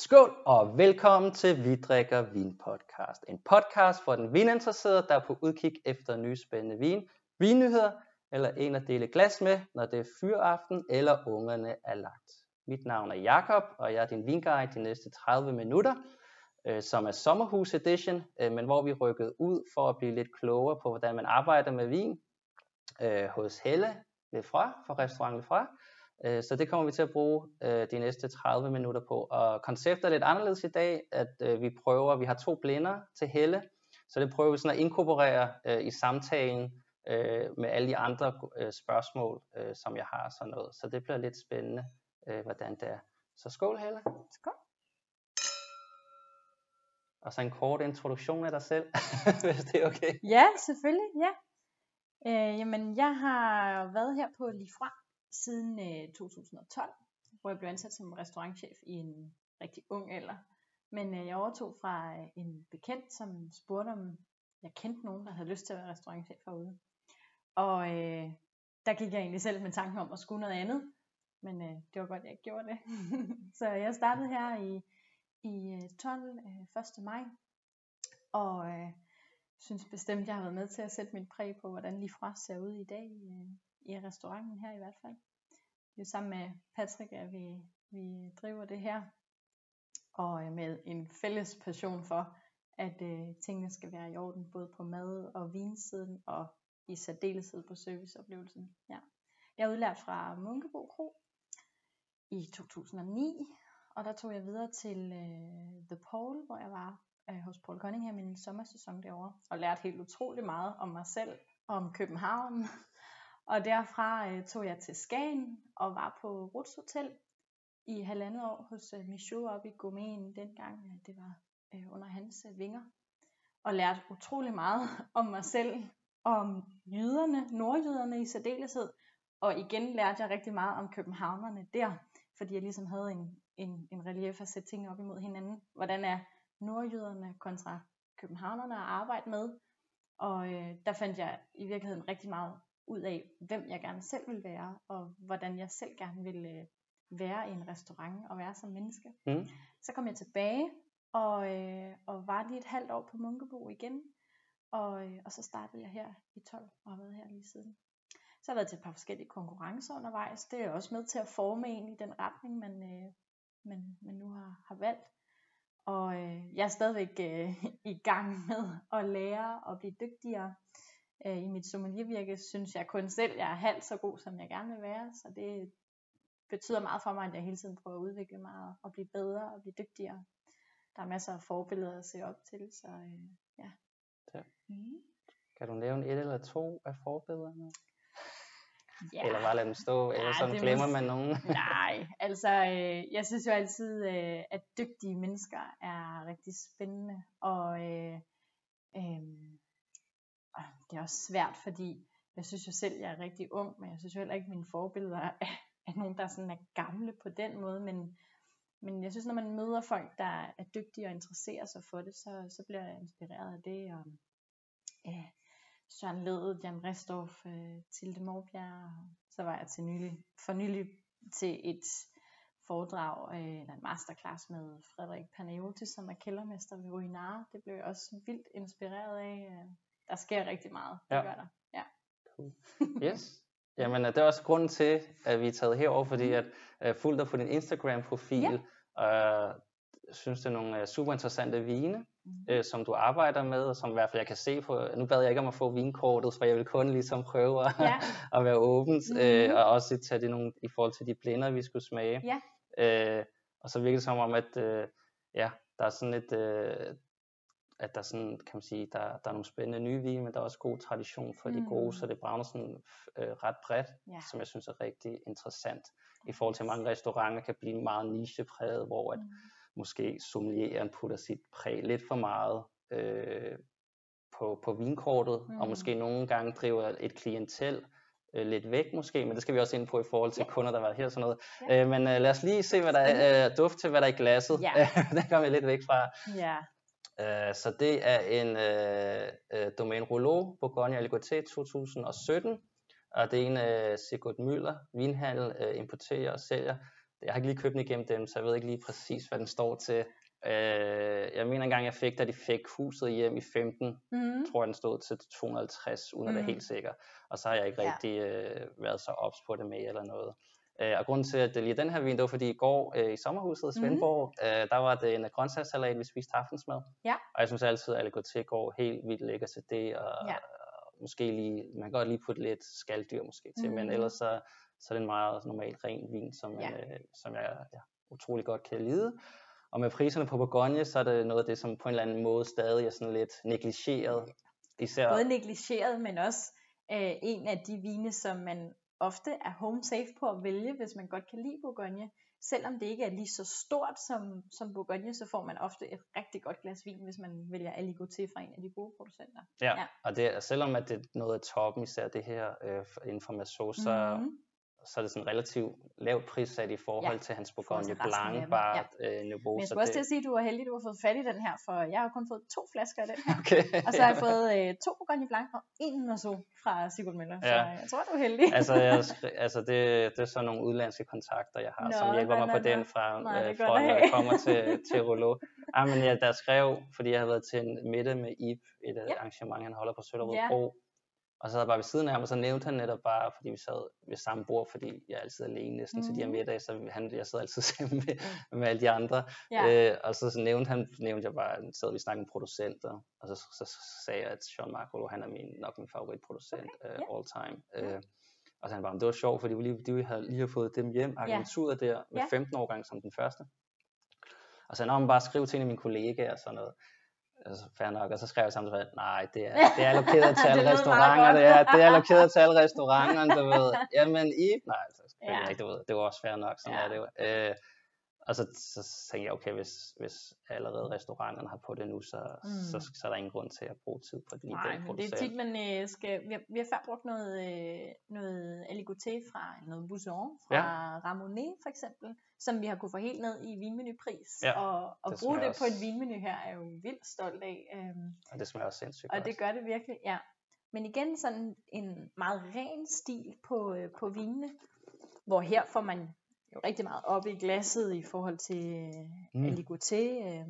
Skål og velkommen til Vi drikker vin podcast. En podcast for den vininteresserede, der er på udkig efter nye spændende vin, vinnyheder eller en at dele glas med, når det er fyraften eller ungerne er lagt. Mit navn er Jakob og jeg er din vinguide de næste 30 minutter, øh, som er sommerhus edition, øh, men hvor vi rykkede ud for at blive lidt klogere på, hvordan man arbejder med vin øh, hos Helle Lefra fra Restaurant Lefra. Øh, så det kommer vi til at bruge øh, de næste 30 minutter på. Og konceptet er lidt anderledes i dag, at øh, vi prøver, vi har to blinder til Helle, så det prøver vi sådan at inkorporere i samtalen med alle de andre spørgsmål, som jeg har sådan noget. Så det bliver lidt spændende, hvordan det er. Så skål Helle. Skål. Og så en kort introduktion af dig selv, hvis det er okay. Ja, selvfølgelig, ja. Øh, jamen, jeg har været her på Lifra siden øh, 2012, hvor jeg blev ansat som restaurantchef i en rigtig ung alder. Men øh, jeg overtog fra øh, en bekendt, som spurgte om jeg kendte nogen, der havde lyst til at være restaurantchef herude. Og øh, der gik jeg egentlig selv med tanken om at skulle noget andet. Men øh, det var godt, jeg ikke gjorde det. så jeg startede her i, i 12. Øh, 1. Øh, maj. Og øh, synes bestemt, jeg har været med til at sætte mit præg på, hvordan fra ser ud i dag. Øh, i restauranten her i hvert fald. Det er sammen med Patrick, at vi, vi driver det her, og øh, med en fælles passion for, at øh, tingene skal være i orden, både på mad- og vinsiden, og i særdeleshed på serviceoplevelsen. Ja. Jeg er udlært fra Munkebo Kro i 2009, og der tog jeg videre til øh, The Paul, hvor jeg var øh, hos Paul Cunningham i min sommersæson derovre, og lærte helt utrolig meget om mig selv, og om København, og derfra øh, tog jeg til Skagen og var på Ruts Hotel i halvandet år hos øh, Michaud oppe i Gourmeten, dengang øh, det var øh, under hans øh, vinger. Og lærte utrolig meget om mig selv, om jyderne, nordjyderne i særdeleshed. Og igen lærte jeg rigtig meget om københavnerne der, fordi jeg ligesom havde en, en, en relief at sætte ting op imod hinanden. Hvordan er nordjyderne kontra københavnerne at arbejde med? Og øh, der fandt jeg i virkeligheden rigtig meget ud af, hvem jeg gerne selv vil være, og hvordan jeg selv gerne vil øh, være i en restaurant og være som menneske. Mm. Så kom jeg tilbage og, øh, og var lige et halvt år på Munkebo igen, og, øh, og så startede jeg her i 12 og har været her lige siden. Så har jeg været til et par forskellige konkurrencer undervejs. Det er også med til at forme en i den retning, man, øh, man, man nu har, har valgt. Og øh, jeg er stadigvæk øh, i gang med at lære og blive dygtigere øh, i mit sommeliervirke, synes jeg kun selv, jeg er halvt så god, som jeg gerne vil være. Så det betyder meget for mig, at jeg hele tiden prøver at udvikle mig og blive bedre og blive dygtigere. Der er masser af forbilleder at se op til, så øh, ja. ja. Mm. Kan du nævne et eller to af forbillederne? Ja. Eller bare lade dem stå, eller så glemmer man nogen? Nej, altså øh, jeg synes jo altid, øh, at dygtige mennesker er rigtig spændende, og øh, øh, det er også svært, fordi jeg synes jo selv, jeg er rigtig ung, men jeg synes jo heller ikke, at mine forbilleder er, er nogen, der sådan er gamle på den måde, men, men jeg synes, når man møder folk, der er dygtige og interesserer sig for det, så, så bliver jeg inspireret af det, og ja, Søren Ledet, Jan Restorff, øh, Tilde Morbjerg, så var jeg til nylig, for nylig til et foredrag, øh, eller en masterclass med Frederik Panayotis, som er kældermester ved Ruinare. Det blev jeg også vildt inspireret af. Øh, der sker rigtig meget. Det ja. gør der. Ja. Cool. Yes. Jamen, det er også grunden til, at vi er taget herover, fordi mm. at uh, fulgt dig på din Instagram-profil, ja. uh, synes det er nogle uh, super interessante vine, mm. uh, som du arbejder med, og som i hvert fald jeg kan se på, nu bad jeg ikke om at få vinkortet, for jeg vil kun ligesom prøve at, ja. at være åbent, mm. uh, og også tage det nogle, i forhold til de blinder, vi skulle smage. Ja. Uh, og så virker det som om, at uh, ja, der er sådan et, uh, at der sådan, kan man sige, der, der er nogle spændende nye vine, men der er også god tradition for mm. de gode, så det brænder sådan øh, ret bredt, ja. som jeg synes er rigtig interessant. I forhold til, at mange restauranter kan blive meget nichepræget, hvor at mm. måske sommelieren putter sit præg lidt for meget øh, på, på vinkortet, mm. og måske nogle gange driver et klientel øh, lidt væk måske, men det skal vi også ind på i forhold til ja. kunder, der har været her og sådan noget. Ja. Øh, men øh, lad os lige se, hvad der er, øh, duft til, hvad der er i glasset. Ja. det kommer vi lidt væk fra. Ja. Øh, så det er en uh, uh, Domaine Rouleau Bourgogne LGT 2017, og det er en uh, Sigurd Müller vinhandel uh, importerer og sælger jeg har ikke lige købt den igennem dem, så jeg ved ikke lige præcis, hvad den står til. Øh, jeg mener engang, jeg fik, da de fik huset hjem i 15, Mm. tror jeg, den stod til 250, uden at være Mhm. helt sikker. Og så har jeg ikke Ja. rigtig øh, været så ops på det med eller noget. Øh, og grunden til, at det lige den her vin, det var fordi i går øh, i sommerhuset i Mhm. Svendborg, øh, der var det en grøntsagssalat, vi spiste aftensmad. Ja. Og jeg synes altid, at LKT går helt vildt lækker til det, og Ja. måske lige, man kan godt lige putte lidt skalddyr måske til, men Mhm. ellers så, så er det en meget normal ren vin, som, Ja. øh, som jeg ja, utrolig godt kan lide. Og med priserne på Bourgogne, så er det noget af det, som på en eller anden måde stadig er sådan lidt negligeret. Især, Både negligeret, men også øh, en af de vine, som man ofte er home safe på at vælge, hvis man godt kan lide Bourgogne. Selvom det ikke er lige så stort som, som Bourgogne, så får man ofte et rigtig godt glas vin, hvis man vælger Aligoté fra en af de gode producenter. Ja, Ja. og det, selvom at det er noget af toppen, især det her øh, inden for så, Mhm. Så er det sådan relativt lavt prissat i forhold Ja, til hans Bourgogne Blanc bare ja. øh, niveau. Men jeg så skulle også det, til at sige, at du var heldig, du har fået fat i den her, for jeg har kun fået to flasker af den her. okay. Og så har jeg fået øh, to Bourgogne Blanc og en Merlot fra Sigurd Møller. Så Ja. jeg tror, du er heldig. altså, jeg, altså det, det er så nogle udlandske kontakter, jeg har, Nå, som hjælper mig på den fra, Nej, er øh, at når det kommer til, til Rouleau. Ah, men jeg, der skrev, fordi jeg havde været til en middag med Ib, et Ja. ja. arrangement, han holder på Søllerød Ja. Bro, og så sad jeg bare ved siden af ham, og så nævnte han netop bare, fordi vi sad ved samme bord, fordi jeg er altid alene næsten mm. til de her Mhm. middage, så han, jeg sidder altid sammen med, med alle de andre. Ja. Øh, og så, så nævnte han, nævnte jeg bare, så sad vi snakkede om producenter, og så, så, så sagde jeg, at Jean-Marc Rouleau, han er min, nok min favoritproducent Okay, ja. uh, all time. Øh, og så han bare, "Men det var sjovt, fordi vi lige, de havde lige har fået dem hjem, agenturet der, med Ja. 15 årgang som den første. Og så han bare skrive til en af mine kollegaer og sådan noget. Altså, fair nok. Og så skrev jeg samtidig, nej, det er, det er allokeret til alle restauranter. Det er, det er allokeret til alle restauranterne, du ved. Jamen, I? Nej, altså, selvfølgelig Ja. ikke, du ved. Det var også fair nok, sådan Ja. er det jo. Øh, og så, så tænkte jeg, okay, hvis, hvis allerede restauranterne har på det nu, så, mm. så, Mm. så er der ingen grund til at bruge tid på lige Nej, men det er tit, man øh, skal... Vi har, vi har før brugt noget, øh, noget aligoté fra, noget Bouson fra Ja. Ramonet for eksempel, som vi har kunne få helt ned i vinmenupris. Ja, og og det bruge det på også- en vinmenu her er jo vildt stolt af. Øhm, Og det smager også sindssygt og godt. det gør det virkelig, ja. Men igen sådan en meget ren stil på, øh, på vinene, hvor her får man jo rigtig meget op i glasset i forhold til øh, Mm. aligoté, øh,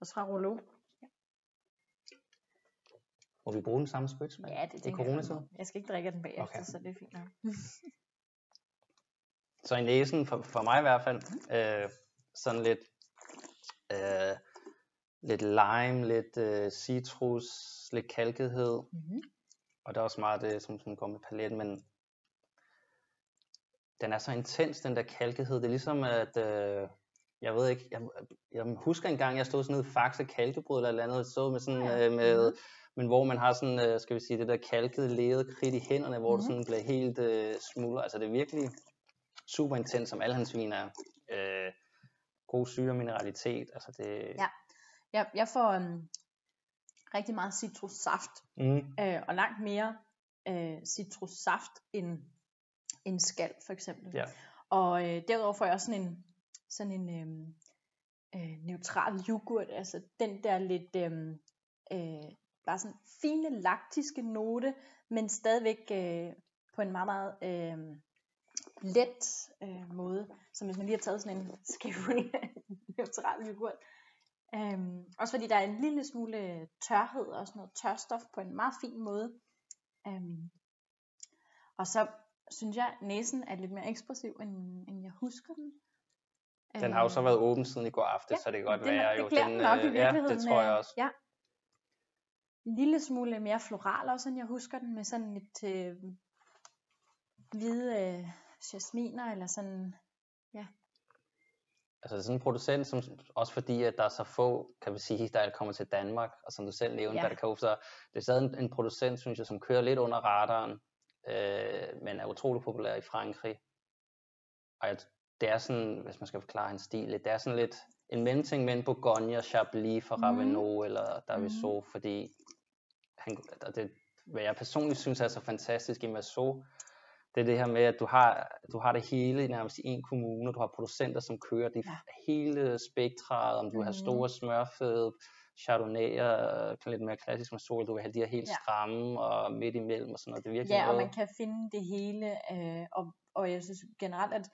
også fra Rouleau. Må vi bruge den samme spritz? Ja, det I tænker jeg. coronatid? Jeg skal ikke drikke den bagefter, Okay. så det er fint nok. Så i næsen, for, for mig i hvert fald, øh, sådan lidt, øh, lidt lime, lidt øh, citrus, lidt kalkethed, Mm-hmm. og der er også meget det, som, som går med paletten, men den er så intens, den der kalkethed. Det er ligesom, at øh, jeg ved ikke, jeg, jeg husker engang, jeg stod sådan nede i Faxe Kalkebrud eller et eller andet, stod med sådan, Ja. øh, med, Mhm. men hvor man har sådan, øh, skal vi sige, det der kalkede, lede kridt i hænderne, hvor det Mhm. sådan bliver helt øh, smuldret. Altså det er virkelig super intens, som alle hans viner er. Øh, god syre og mineralitet, altså det... Ja. Jeg, jeg får um, rigtig meget citrussaft, Mm, øh, og langt mere øh, citrussaft end, end skal for eksempel. Ja. Og øh, derudover får jeg også sådan en, sådan en øh, øh, neutral yoghurt, altså den der lidt øh, øh, bare sådan fine laktiske note, men stadigvæk øh, på en meget, meget øh, let øh, måde, som hvis man lige har taget sådan en skævl neutral yoghurt. Øhm, også fordi der er en lille smule tørhed og sådan noget tørstof på en meget fin måde. Øhm, og så synes jeg, at næsen er lidt mere ekspressiv, end, end jeg husker den. den har jo så Øhm, været åben siden i går aftes, ja, så det kan godt nok- være det jo. den nok i øh, ja, virkeligheden. det tror jeg øh, også. Ja. En lille smule mere floral også, end jeg husker den, med sådan lidt øh, hvide øh, jasminer, eller sådan, Altså det er sådan en producent, som, også fordi at der er så få, kan vi sige, der kommer til Danmark, og som du selv nævnte, Ja. ja. Badakov, så det er stadig en, en producent, synes jeg, som kører lidt under radaren, øh, men er utrolig populær i Frankrig. Og jeg, det er sådan, hvis man skal forklare hans stil, lidt, det er sådan lidt en mellemting mellem Bourgogne og Chablis fra Mhm. Ravenot eller Daviso, mm. fordi han, og det, hvad jeg personligt synes er så fantastisk i Massot, det er det her med, at du har, du har det hele nærmest i en kommune, du har producenter, som kører det Ja. hele spektraet, om du vil have Mhm. store smørfede, chardonnay'er, lidt mere klassisk Massot, du vil have de her helt Ja. stramme og midt imellem og sådan noget. Det er virkelig Ja, og noget. man kan finde det hele, øh, og, og jeg synes generelt, at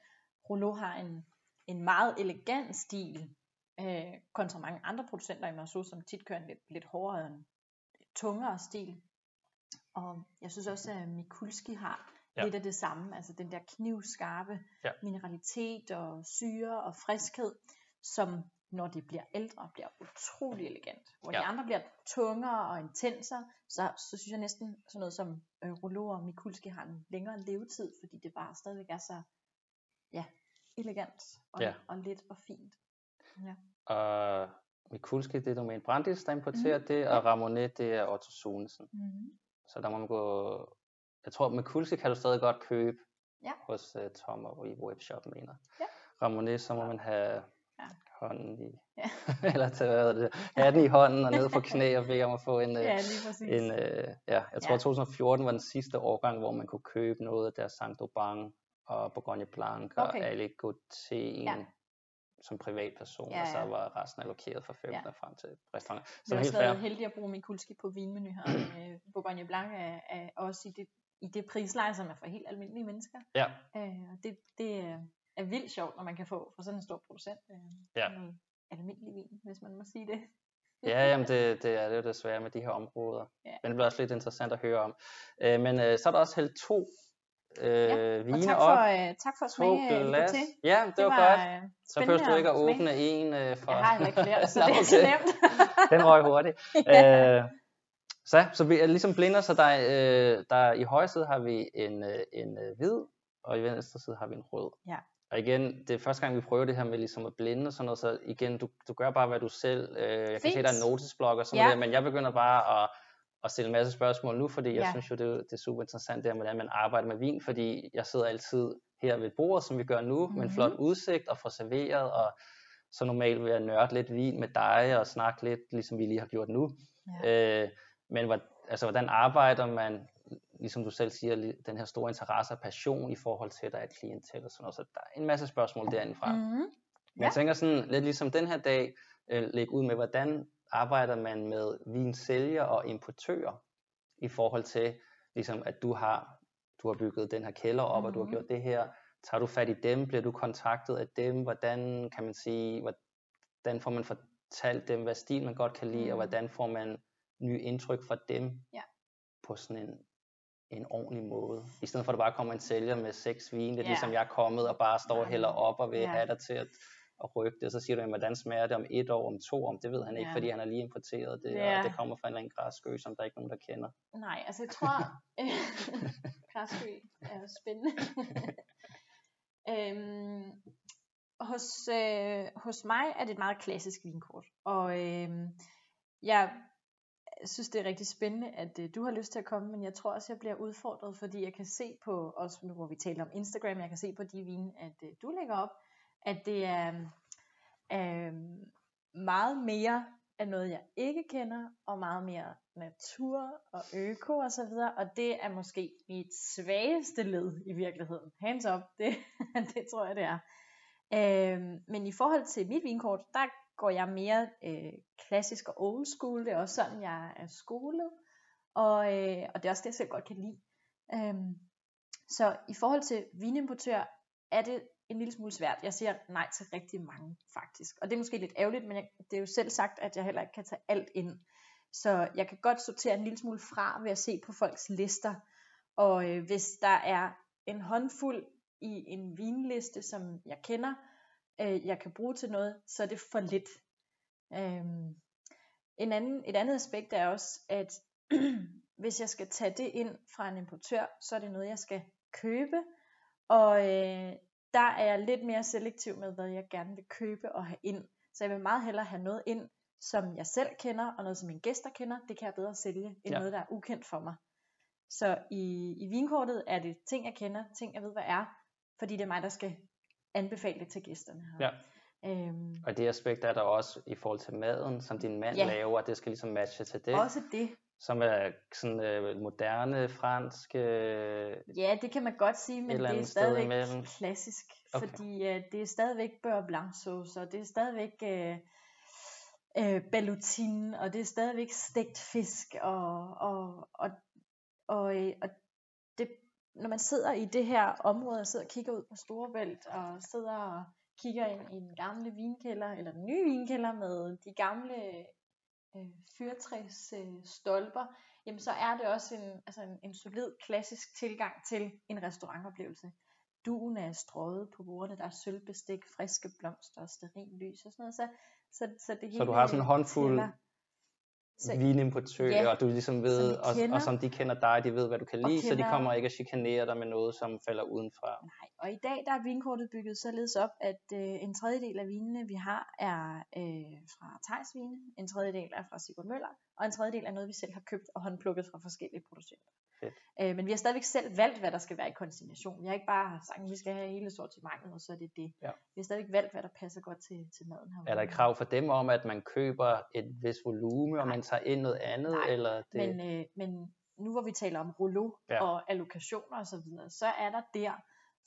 Rouleau har en en meget elegant stil, øh, kontra mange andre producenter i Marceau, som tit kører en lidt, lidt hårdere, en tungere stil. Og jeg synes også, at Mikulski har ja. lidt af det samme, altså den der knivskarpe ja. mineralitet og syre og friskhed, som når de bliver ældre, bliver utrolig elegant. Hvor ja. de andre bliver tungere og intenser, så, så synes jeg næsten sådan noget som øh, Rollo og Mikulski har en længere levetid, fordi det bare stadigvæk er så ja, elegant og, ja. og let og fint. Ja. Og Mikulski, det er Domæn Brandis, der importerer mm. det, og Ramonet, det er Otto Sunesen. Mm. Så der må man gå... Jeg tror, Mikulski kan du stadig godt købe ja. hos uh, Tom og i webshop, mener. Ja. Ramonet, så må man have hånden i, ja. eller tage hvad det, hatten i hånden og ned på knæ og bede om at få en, ja, lige en øh, ja, jeg tror ja. 2014 var den sidste årgang, hvor man kunne købe noget af deres Saint Aubin og Bourgogne Blanc okay. og Ali Gauthier ja. som privatperson, ja, ja. og så var resten allokeret fra 15 ja. frem til restauranter. Så jeg er helt heldig at bruge Mikulski på vinmenu her. Øh, Bourgogne Blanc er, er også i det, i det prisleje, som er for helt almindelige mennesker. Ja. Øh, og det, det, er vildt sjovt, når man kan få fra sådan en stor producent øh, ja. noget almindelig vin, hvis man må sige det. ja, jamen det, det er det jo desværre med de her områder. Ja. Men det bliver også lidt interessant at høre om. Øh, men øh, så er der også hældt to øh, ja, vine tak for, op. Øh, tak for at smage øh, glas. Ja, det, det var, var godt. Øh, så behøver du ikke at åbne en øh, for... Jeg har ikke flere, så det er nemt. Den røg hurtigt. ja. øh, så, så vi er ligesom blinder, så der, øh, der i højre side har vi en, øh, en øh, hvid, og i venstre side har vi en rød. Ja. Og igen, det er første gang, vi prøver det her med ligesom at blinde og sådan noget, så igen, du, du gør bare, hvad du selv, øh, jeg Fint. kan se, der er en notesblok og sådan ja. noget, men jeg begynder bare at, at stille en masse spørgsmål nu, fordi jeg ja. synes jo, det, det er super interessant, det her, hvordan man arbejder med vin, fordi jeg sidder altid her ved bordet, som vi gør nu, mm-hmm. med en flot mhm. udsigt og får serveret, og så normalt vil jeg nørde lidt vin med dig og snakke lidt, ligesom vi lige har gjort nu. Ja. Øh, men altså, hvordan arbejder man ligesom du selv siger, den her store interesse og passion i forhold til, at der er et klientel og sådan noget. Så der er en masse spørgsmål derindefra. Mm-hmm. Men ja. jeg tænker sådan, lidt ligesom den her dag, øh, lægge ud med, hvordan arbejder man med vinsælger og importører i forhold til, ligesom at du har, du har bygget den her kælder op, mm-hmm. og du har mhm. gjort det her. Tager du fat i dem? Bliver du kontaktet af dem? Hvordan kan man sige, hvordan får man fortalt dem, hvad stil man godt kan lide, mm. og hvordan får man nye indtryk fra dem ja. på sådan en en ordentlig måde. I stedet for at der bare kommer en sælger med seks vin, det er ja. ligesom jeg er kommet og bare står og hælder op og vil ja. have dig til at, at rykke det. Og så siger du, jamen, hvordan smager det om et år, om to år? Det ved han ikke, ja. fordi han har lige importeret det, ja. og det kommer fra en eller anden græsskø, som der ikke er nogen, der kender. Nej, altså jeg tror, græsskø er spændende. øhm, hos, øh, hos mig er det et meget klassisk vinkort, og øh, jeg jeg synes, det er rigtig spændende, at øh, du har lyst til at komme, men jeg tror også, jeg bliver udfordret, fordi jeg kan se på, også nu hvor vi taler om Instagram, jeg kan se på de vine, at øh, du lægger op, at det er øh, meget mere af noget, jeg ikke kender, og meget mere natur og øko og så videre, og det er måske mit svageste led i virkeligheden. Hands up, det, det tror jeg, det er. Øh, men i forhold til mit vinkort, der går jeg mere øh, klassisk og old school. Det er også sådan, jeg er skolet. Og, øh, og det er også det, jeg godt kan lide. Øhm, så i forhold til vinimportør, er det en lille smule svært. Jeg siger nej til rigtig mange, faktisk. Og det er måske lidt ærgerligt, men jeg, det er jo selv sagt, at jeg heller ikke kan tage alt ind. Så jeg kan godt sortere en lille smule fra ved at se på folks lister. Og øh, hvis der er en håndfuld i en vinliste, som jeg kender, øh, jeg kan bruge til noget, så er det for lidt. Øhm, en anden, et andet aspekt er også, at hvis jeg skal tage det ind fra en importør, så er det noget, jeg skal købe. Og øh, der er jeg lidt mere selektiv med, hvad jeg gerne vil købe og have ind. Så jeg vil meget hellere have noget ind, som jeg selv kender, og noget, som mine gæster kender. Det kan jeg bedre sælge, end ja. noget, der er ukendt for mig. Så i, i vinkortet er det ting, jeg kender, ting, jeg ved, hvad er, fordi det er mig, der skal anbefale det til gæsterne her. Ja. Øhm, og det aspekt er der også i forhold til maden, som din mand ja. laver, det skal ligesom matche til det. Også det. Som er sådan øh, moderne, fransk... Øh, ja, det kan man godt sige, men det er stadigvæk imellem. klassisk. Okay. Fordi øh, det er stadigvæk beurre blanc sauce, og det er stadigvæk øh, øh, ballotine, og det er stadigvæk stegt fisk, og, og, og, og, øh, og det når man sidder i det her område og sidder og kigger ud på Storebælt og sidder og kigger ind i den gamle vinkælder, eller den nye vinkælder med de gamle øh, fyrtræs øh, stolper, jamen så er det også en, altså en, en solid klassisk tilgang til en restaurantoplevelse. Duen er strøget på bordene, der er sølvbestik, friske blomster og steril lys og sådan noget. Så, så, så, det hele Så du har sådan en håndfuld tæller. Så- vinimportører, Ja, og du ligesom ved, som og, kender. og som de kender dig, de ved, hvad du kan lide, så de kender- kommer ikke at chikanere dig med noget, som falder udenfra. Nej, og i dag der er vinkortet bygget således op, at øh, en tredjedel af vinene, vi har, er øh, fra Thijs vine, en tredjedel er fra Sigurd Møller, og en tredjedel er noget, vi selv har købt og håndplukket fra forskellige producenter. Fedt. Øh, men vi har stadigvæk selv valgt, hvad der skal være i konsignation. Vi har ikke bare sagt, at vi skal have hele sortimentet, og så er det det. Ja. Vi har stadigvæk valgt, hvad der passer godt til, til maden her. Er der et krav for dem om, at man køber et vis volumen, og man tager ind noget andet, Nej, eller det? Men, øh, men nu hvor vi taler om rouleau Ja. ja. og allokationer osv., så, videre, så er der der,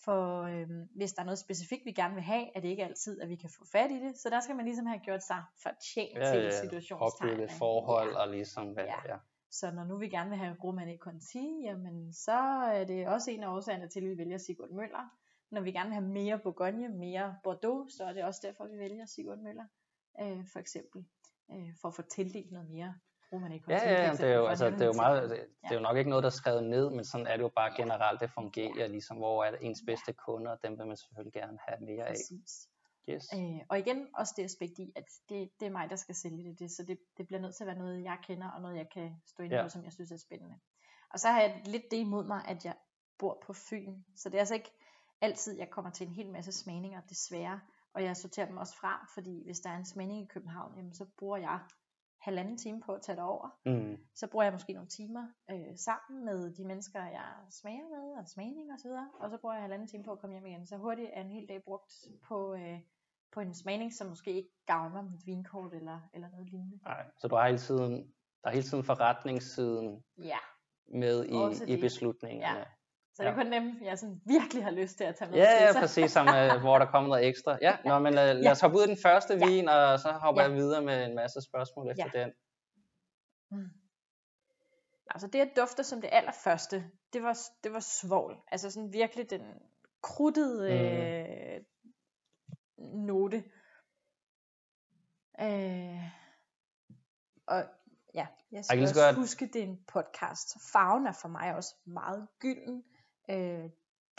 for øh, hvis der er noget specifikt, vi gerne vil have, er det ikke altid, at vi kan få fat i det. Så der skal man ligesom have gjort sig fortjent ja, til ja, situationstegn. ikke? forhold, Ja. og ligesom, hvad, ja. Ja. ja. Så når nu vi gerne vil have Romané Conti, jamen så er det også en af årsagerne til, at vi vælger Sigurd Møller. Når vi gerne vil have mere Bourgogne, mere Bordeaux, så er det også derfor, vi vælger Sigurd Møller, øh, for eksempel, øh, for at få tildelt noget mere Conti. Ja, ja, ja, det er jo, altså, det er jo et meget, det, det er jo nok ikke noget, der er skrevet ned, men sådan er det jo bare generelt, det fungerer, ligesom, hvor er ens bedste kunder, dem vil man selvfølgelig gerne have mere af. Præcis. Yes. Øh, og igen også det aspekt i, at det, det er mig, der skal sælge det, det så det, det bliver nødt til at være noget, jeg kender, og noget, jeg kan stå ind Ja. på, som jeg synes er spændende. Og så har jeg lidt det imod mig, at jeg bor på Fyn, så det er altså ikke altid, jeg kommer til en hel masse smagninger, desværre, og jeg sorterer dem også fra, fordi hvis der er en smagning i København, jamen, så bruger jeg halvanden time på at tage det over. Mm. Så bruger jeg måske nogle timer øh, sammen med de mennesker, jeg smager med, og smagning og så videre, og så bruger jeg halvanden time på at komme hjem igen. Så hurtigt er en hel dag brugt på, øh, på en smagning, som måske ikke gavner mit vinkort eller, eller noget lignende. Nej, så du har hele tiden, der er hele tiden forretningssiden Ja, med i, i det. beslutningerne. Ja. Så det Ja. er kun dem, jeg sådan virkelig har lyst til at tage med Ja, ja, præcis, som, øh, hvor der kommer noget ekstra. Ja, nå, men øh, lad Ja. os hoppe ud i den første Ja. vin, og så hopper Ja. jeg videre med en masse spørgsmål efter Ja. den. Mm. Altså det, jeg dufter som det allerførste, det var, det var svovl. Altså sådan virkelig den kruttede Mm. øh, note. Øh, og ja, jeg skal lige også så godt- huske, det er en podcast. Farven er for mig også meget gylden, øh,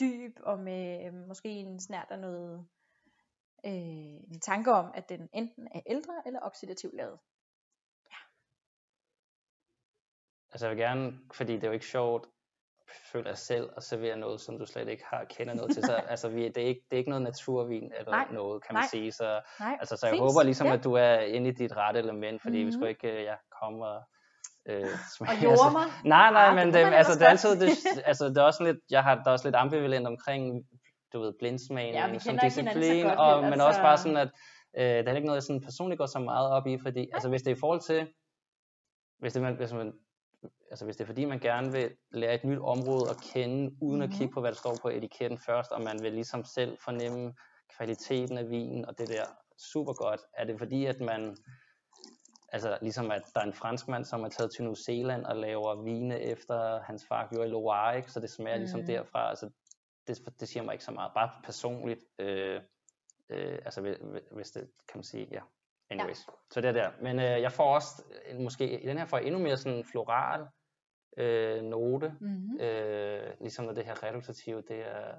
dyb og med øh, måske en snært af noget, øh, en tanke om, at den enten er ældre eller oxidativt lavet. Altså jeg vil gerne, fordi det er jo ikke sjovt, føler jeg selv at servere noget, som du slet ikke har kender noget til. Så altså, vi, det, er ikke, det er ikke noget naturvin eller Nej, noget, kan man nej. sige. Så, Nej, altså, så jeg fint. håber ligesom, ja. at du er inde i dit rette element, fordi mm-hmm. vi skulle ikke øh, ja, komme og øh, smage. Og jorde mig. Nej, nej, Ah, men det det, altså, det er altid, det, altså, det er også lidt, jeg har, der er også lidt ambivalent omkring, du ved, blindsmagning Ja, som disciplin, godt og, men også så- bare sådan, at øh, det er ikke noget, jeg sådan personligt går så meget op i, fordi, altså hvis det er i forhold til, hvis det, man, hvis man, altså hvis det er fordi, man gerne vil lære et nyt område at kende, uden Mhm. at kigge på, hvad der står på etiketten først, og man vil ligesom selv fornemme kvaliteten af vinen, og det der super godt, er det fordi, at man, altså ligesom at der er en franskmand, som er taget til New Zealand og laver vine efter hans far gjorde i Loire, ikke? så det smager ligesom Mm. derfra, altså det, det siger mig ikke så meget, bare personligt, øh, øh, altså hvis, det kan man sige, ja, anyways, ja. så det er der, men øh, jeg får også, måske i den her får jeg endnu mere sådan floral øh, note, Mm-hmm. øh, ligesom når det her reduktative, det er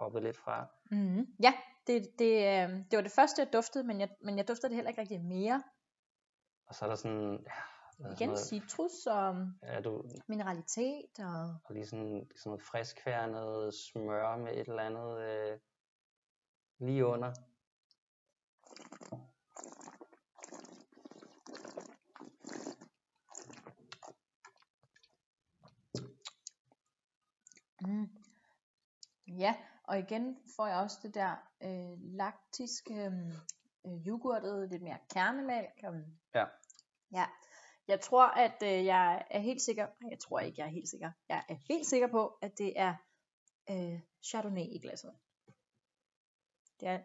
hoppet lidt fra, Mm-hmm. Ja, det, det, øh, det var det første, jeg duftede, men jeg, men jeg duftede det heller ikke rigtig mere. Og så er der sådan, ja, hvad er Igen sådan citrus og ja, du, mineralitet og og lige sådan, sådan noget friskværnet smør med et eller andet øh, lige under. mm. ja, og igen får jeg også det der øh, laktiske øh, yoghurtet, lidt mere kernemælk. Ja. Ja, jeg tror, at øh, jeg er helt sikker, nej, jeg tror ikke, jeg er helt sikker, jeg er helt sikker på, at det er øh, Chardonnay i glasset. Det er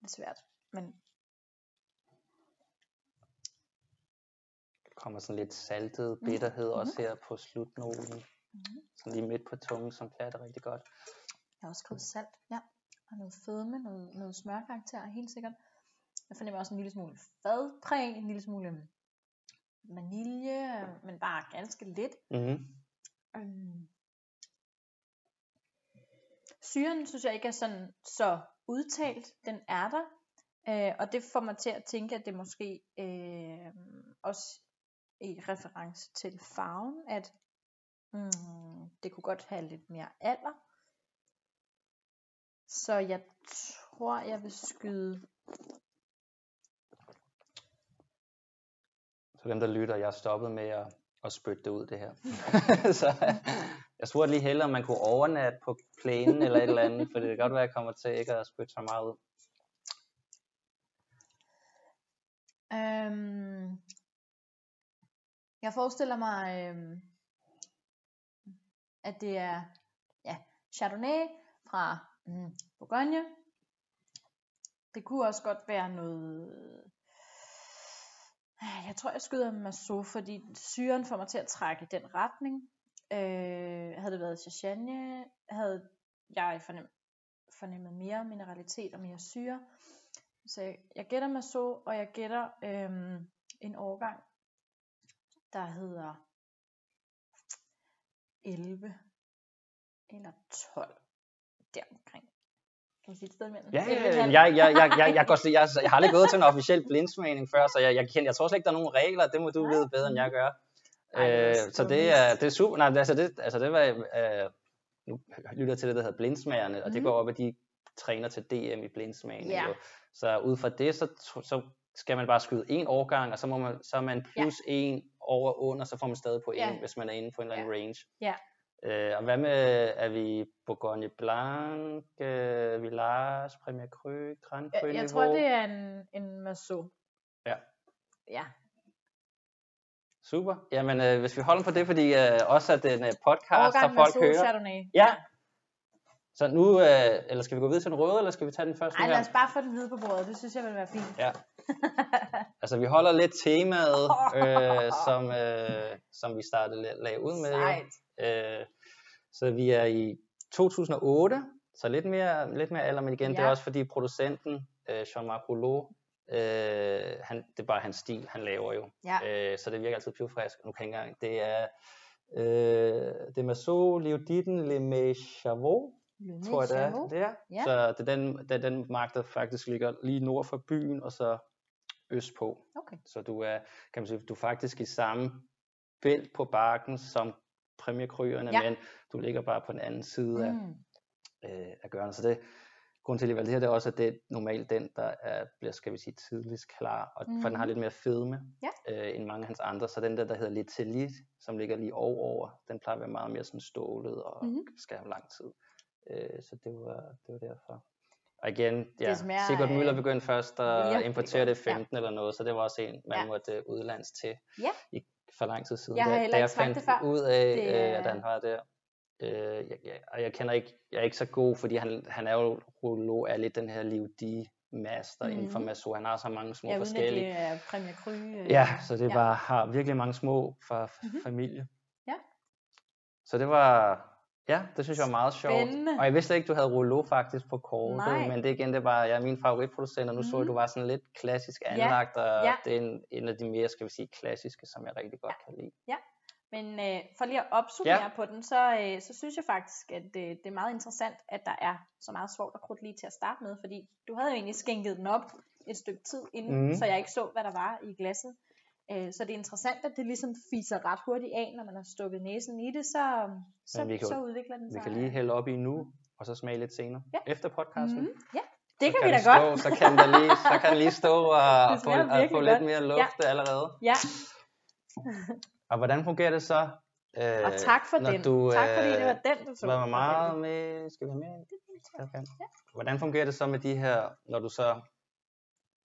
lidt svært, men Der kommer sådan lidt saltet bitterhed Mhm. også her på slutnoten. Mhm. Sådan lige midt på tungen, som klatter rigtig godt. jeg har også skrevet salt, ja. og noget fedme, noget, noget smørkarakter, helt sikkert. Jeg fornemmer også en lille smule fadpræg, en lille smule vanilje, men bare ganske lidt. Mm-hmm. Øhm. Syren synes jeg ikke er sådan så udtalt, den er der. Øh, og det får mig til at tænke, at det måske øh, også i reference til farven, at mm, det kunne godt have lidt mere alder. Så jeg tror, jeg vil skyde For dem, der lytter, jeg er stoppet med at, at spytte det ud, det her. så jeg spurgte lige hellere, om man kunne overnatte på plænen eller et eller andet, for det kan godt være, at jeg kommer til ikke at spytte så meget ud. Øhm, jeg forestiller mig, øhm, at det er ja, Chardonnay fra mm, Bourgogne. Det kunne også godt være noget... Ah, jeg tror, jeg skyder Masso, fordi syren får mig til at trække i den retning. Øh, havde det været Chachagne, havde jeg fornem, fornemmet mere mineralitet og mere syre. Så jeg, jeg gætter Masso, og jeg gætter øh, en årgang, der hedder 11 eller 12 deromkring. Kan jeg sige et sted imellem? Ja, 11,5. ja, jeg, jeg, jeg, jeg, jeg, går jeg, jeg har aldrig gået til en officiel blindsmagning før, så jeg, jeg, kender, jeg tror slet ikke, der er nogen regler. Det må du vide bedre, end jeg gør. Ej, Øh, så det er, det er super. Nej, altså det, altså det var, øh, nu lytter jeg til det, der hedder blindsmagerne, og det Mhm. går op, at de træner til DM i blindsmagning. Ja. jo. Så ud fra det, så, så skal man bare skyde en årgang, og så, må man, så er man plus en over og under, så får man stadig point, Ja. hvis man er inde på en eller anden range. Ja. Øh, og hvad med, er vi Bourgogne Blanc, øh, Village, Premier Cru, Grand Cru Jeg, jeg tror, det er en, en Masso. Ja. Ja. Super. Jamen, øh, hvis vi holder på det, fordi øh, også at den øh, podcast, der folk Masso hører. Chardonnay. Ja. Så nu, øh, eller skal vi gå videre til den røde, eller skal vi tage den første Ej, her? lad os bare få den hvide på bordet. Det synes jeg vil være fint. Ja. Altså, vi holder lidt temaet, øh, som, øh, som vi startede la- lagde ud med. Sejt. Øh, så vi er i 2008, så lidt mere, lidt mere alder, men igen, ja. det er også fordi producenten, øh, Jean-Marc Rouleau, øh, han, det er bare hans stil, han laver jo. Ja. Øh, så det virker altid pivfrisk. Nu kan jeg engang. Det er øh, det Masso, Leoditten, Le Mets Chavot, Le tror jeg det er. Det er. Ja. Så det er, den, det er den mark, der faktisk ligger lige nord for byen, og så øst på. Okay. Så du er, kan man sige, du er faktisk i samme bælt på bakken som præmiekryerne, Ja. men du ligger bare på den anden side af, Mm. øh, af gørene. Så det, grunden til, at jeg valgte det her, det er også, at det er normalt den, der er, bliver, skal vi sige, tidligst klar, og mm. for den har Mhm. lidt mere fedme Ja. øh, end mange af hans andre. Så den der, der hedder Litelit, som ligger lige over, den plejer at være meget mere sådan stålet og Mhm. skal have lang tid. Øh, så det var, det var derfor. Og igen, ja, smager, Sigurd Müller øh, begyndte først at virkelig importere det i godt, ja. 15 eller noget, så det var også en, man Ja. måtte øh, udlands til Ja. i, for lang tid siden. Jeg har da, da jeg fandt det før. ud af, Det øh, at er- han var der. Øh, jeg, jeg, og jeg kender ikke, jeg er ikke så god, fordi han, han er jo, Rouleau er lidt den her livdi master mm. inden for Mhm. Masso. Han har så mange små Ja, forskellige. det er Premier Cru. øh, Ja, så det ja. bare har virkelig mange små fra Mhm. mm-hmm. familie. Ja. Så det var, ja, det synes jeg var meget sjovt. Spændende. Og jeg vidste slet ikke, du havde Rouleau faktisk på kortet, Nej. men det igen, det var jeg er min favoritproducent, og nu mm. så jeg, Mhm. du var sådan lidt klassisk anlagt, og ja. det er en, en af de mere, skal vi sige, klassiske, som jeg rigtig godt kan lide. Men øh, for lige at opsummere Ja. ja. på den, så, øh, så synes jeg faktisk, at øh, det er meget interessant, at der er så meget svovl og krudt lige til at starte med, fordi du havde jo egentlig skænket den op et stykke tid inden, mm. så jeg ikke så, hvad der var i glasset. Øh, så det er interessant, at det ligesom fiser ret hurtigt af, når man har stukket næsen i det, så, så, vi kan så udvikler den Vi sig. kan lige hælde op i nu, og så smage lidt senere, Ja. efter podcasten. Mhm. Ja, det så kan vi da den godt. Stå, så kan den lige, så kan den lige stå og, få, og få lidt godt. mere luft allerede. Ja, Og hvordan fungerer det så? Øh, og tak for når den. Du, tak fordi det øh, var den, du tog. Var meget med? Skal vi have med? Okay. Hvordan fungerer det så med de her, når du så,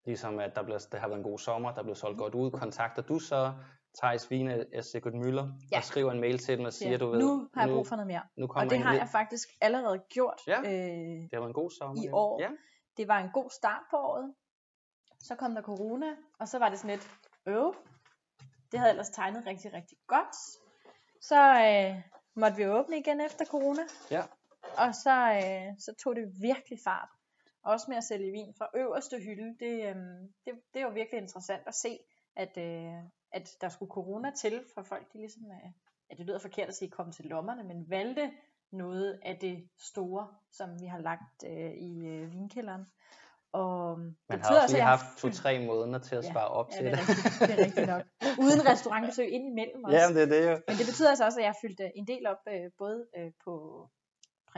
ligesom at der, bliver, der har været en god sommer, der blev solgt godt ud, kontakter du så Thijs Wiener af Sigurd Müller Ja. og skriver en mail til dem og siger, Ja, du ved, nu har jeg brug for noget mere. nu Og det har jeg faktisk allerede gjort. Ja. Øh, det har været en god sommer. i år. Ja. det var en god start på året. Så kom der corona, og så var det sådan lidt, øv. Det havde ellers tegnet rigtig, rigtig godt. Så øh, måtte vi åbne igen efter corona. Ja. Og så, øh, så tog det virkelig fart. Også med at sælge vin fra øverste hylde. Det, øhm, det, det jo virkelig interessant at se, at, øh, at der skulle corona til, for folk de ligesom, øh, ja, det lyder forkert at sige komme til lommerne, men valgte noget af det store, som vi har lagt øh, i øh, vinkælderen. Og Man det har også lige at jeg haft to-tre måneder til at Ja, spare op Ja, til det er, det. rigtigt, det er rigtigt nok. Uden restaurantbesøg indimellem også. Ja, det er det jo. Men det betyder altså også, at jeg har fyldt øh, en del op, øh, både øh, på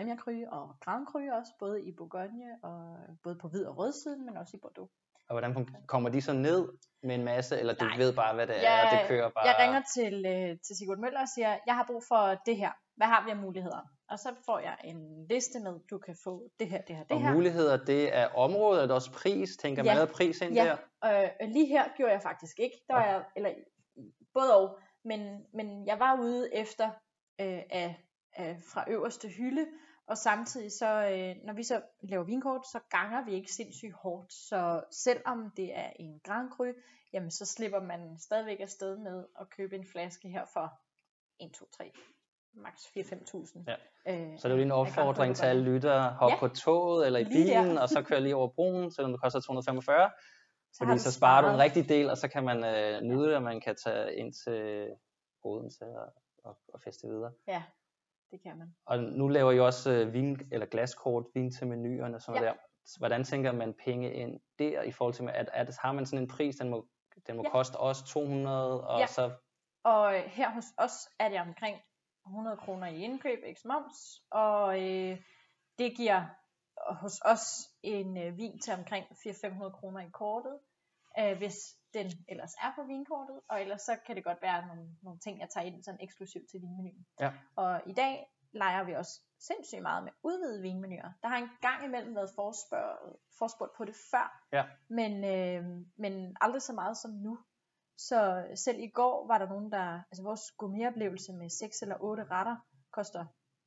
Premier Cru og Grand Cru også, både i Bourgogne og både på hvid og rød siden, men også i Bordeaux. Og hvordan kommer de så ned med en masse, eller du Nej. ved bare, hvad det er, Jeg- og det kører bare... Jeg ringer til, øh, til Sigurd Møller og siger, jeg har brug for det her. Hvad har vi af muligheder? Og så får jeg en liste med, du kan få det her, det her, det og her. muligheder, det er området, er det også pris? Tænker Ja. man pris ind Ja. der? Øh, lige her gjorde jeg faktisk ikke. Der var jeg, eller både og, men, men jeg var ude efter øh, af, af, fra øverste hylde, og samtidig så, øh, når vi så laver vinkort, så ganger vi ikke sindssygt hårdt. Så selvom det er en Grand Cru, jamen så slipper man stadigvæk afsted med at købe en flaske her for 1, 2, 3, maks 4-5.000. Ja. Øh, Så det er jo lige en opfordring til alle lyttere. Hop Ja. på toget eller i Lige der. bilen, og så kør lige over broen, selvom det koster 245. Så Fordi så sparer du en rigtig del, og så kan man øh, nyde det, og man kan tage ind til Odense og, og, og feste videre. Ja, det kan man. Og nu laver I også øh, vin, eller glaskort, vin til menuerne og sådan Ja. der. Hvordan tænker man penge ind der i forhold til, at, at har man sådan en pris, den må, den må Ja. koste os 200, og Ja. så Og øh, her hos os er det omkring 100 kroner i indkøb, ikke moms, og øh, det giver hos os en øh, vin til omkring 400-500 kroner i kortet, øh, hvis den ellers er på vinkortet, og ellers så kan det godt være nogle, nogle ting, jeg tager ind sådan eksklusivt til vinmenuen. Ja. Og i dag leger vi også sindssygt meget med udvidede vinmenuer. Der har en gang imellem været forspørg, forspurgt på det før, Ja. men, øh, men aldrig så meget som nu. Så selv i går var der nogen, der, altså vores gourmetoplevelse med 6 eller 8 retter, koster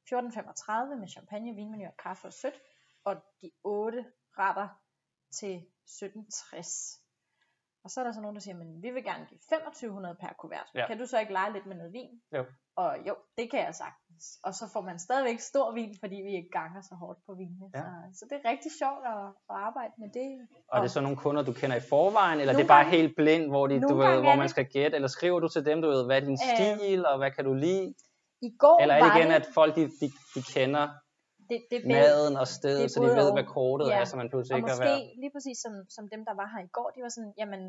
14,35 med champagne, vinmenu og kaffe og sødt, og de 8 retter til 17,60. Og så er der så nogen, der siger, men vi vil gerne give 2500 per kuvert. Ja. Kan du så ikke lege lidt med noget vin? Jo. Og jo, det kan jeg sagtens. Og så får man stadigvæk stor vin, fordi vi ikke ganger så hårdt på vinene. Ja. Så, så det er rigtig sjovt at, at arbejde med det. Og er det så nogle kunder, du kender i forvejen, eller Nogle det er bare gange- helt blind, hvor, de, du ved, hvor man skal gætte, eller skriver du til dem, du ved, hvad er din Øh, stil, og hvad kan du lide? I går Eller er det igen, det, at folk de, de, de kender det, det maden og det stedet, så de ved, hvad kortet Ja. er, så man pludselig og ikke måske være... lige præcis som, som dem, der var her i går, de var sådan, jamen,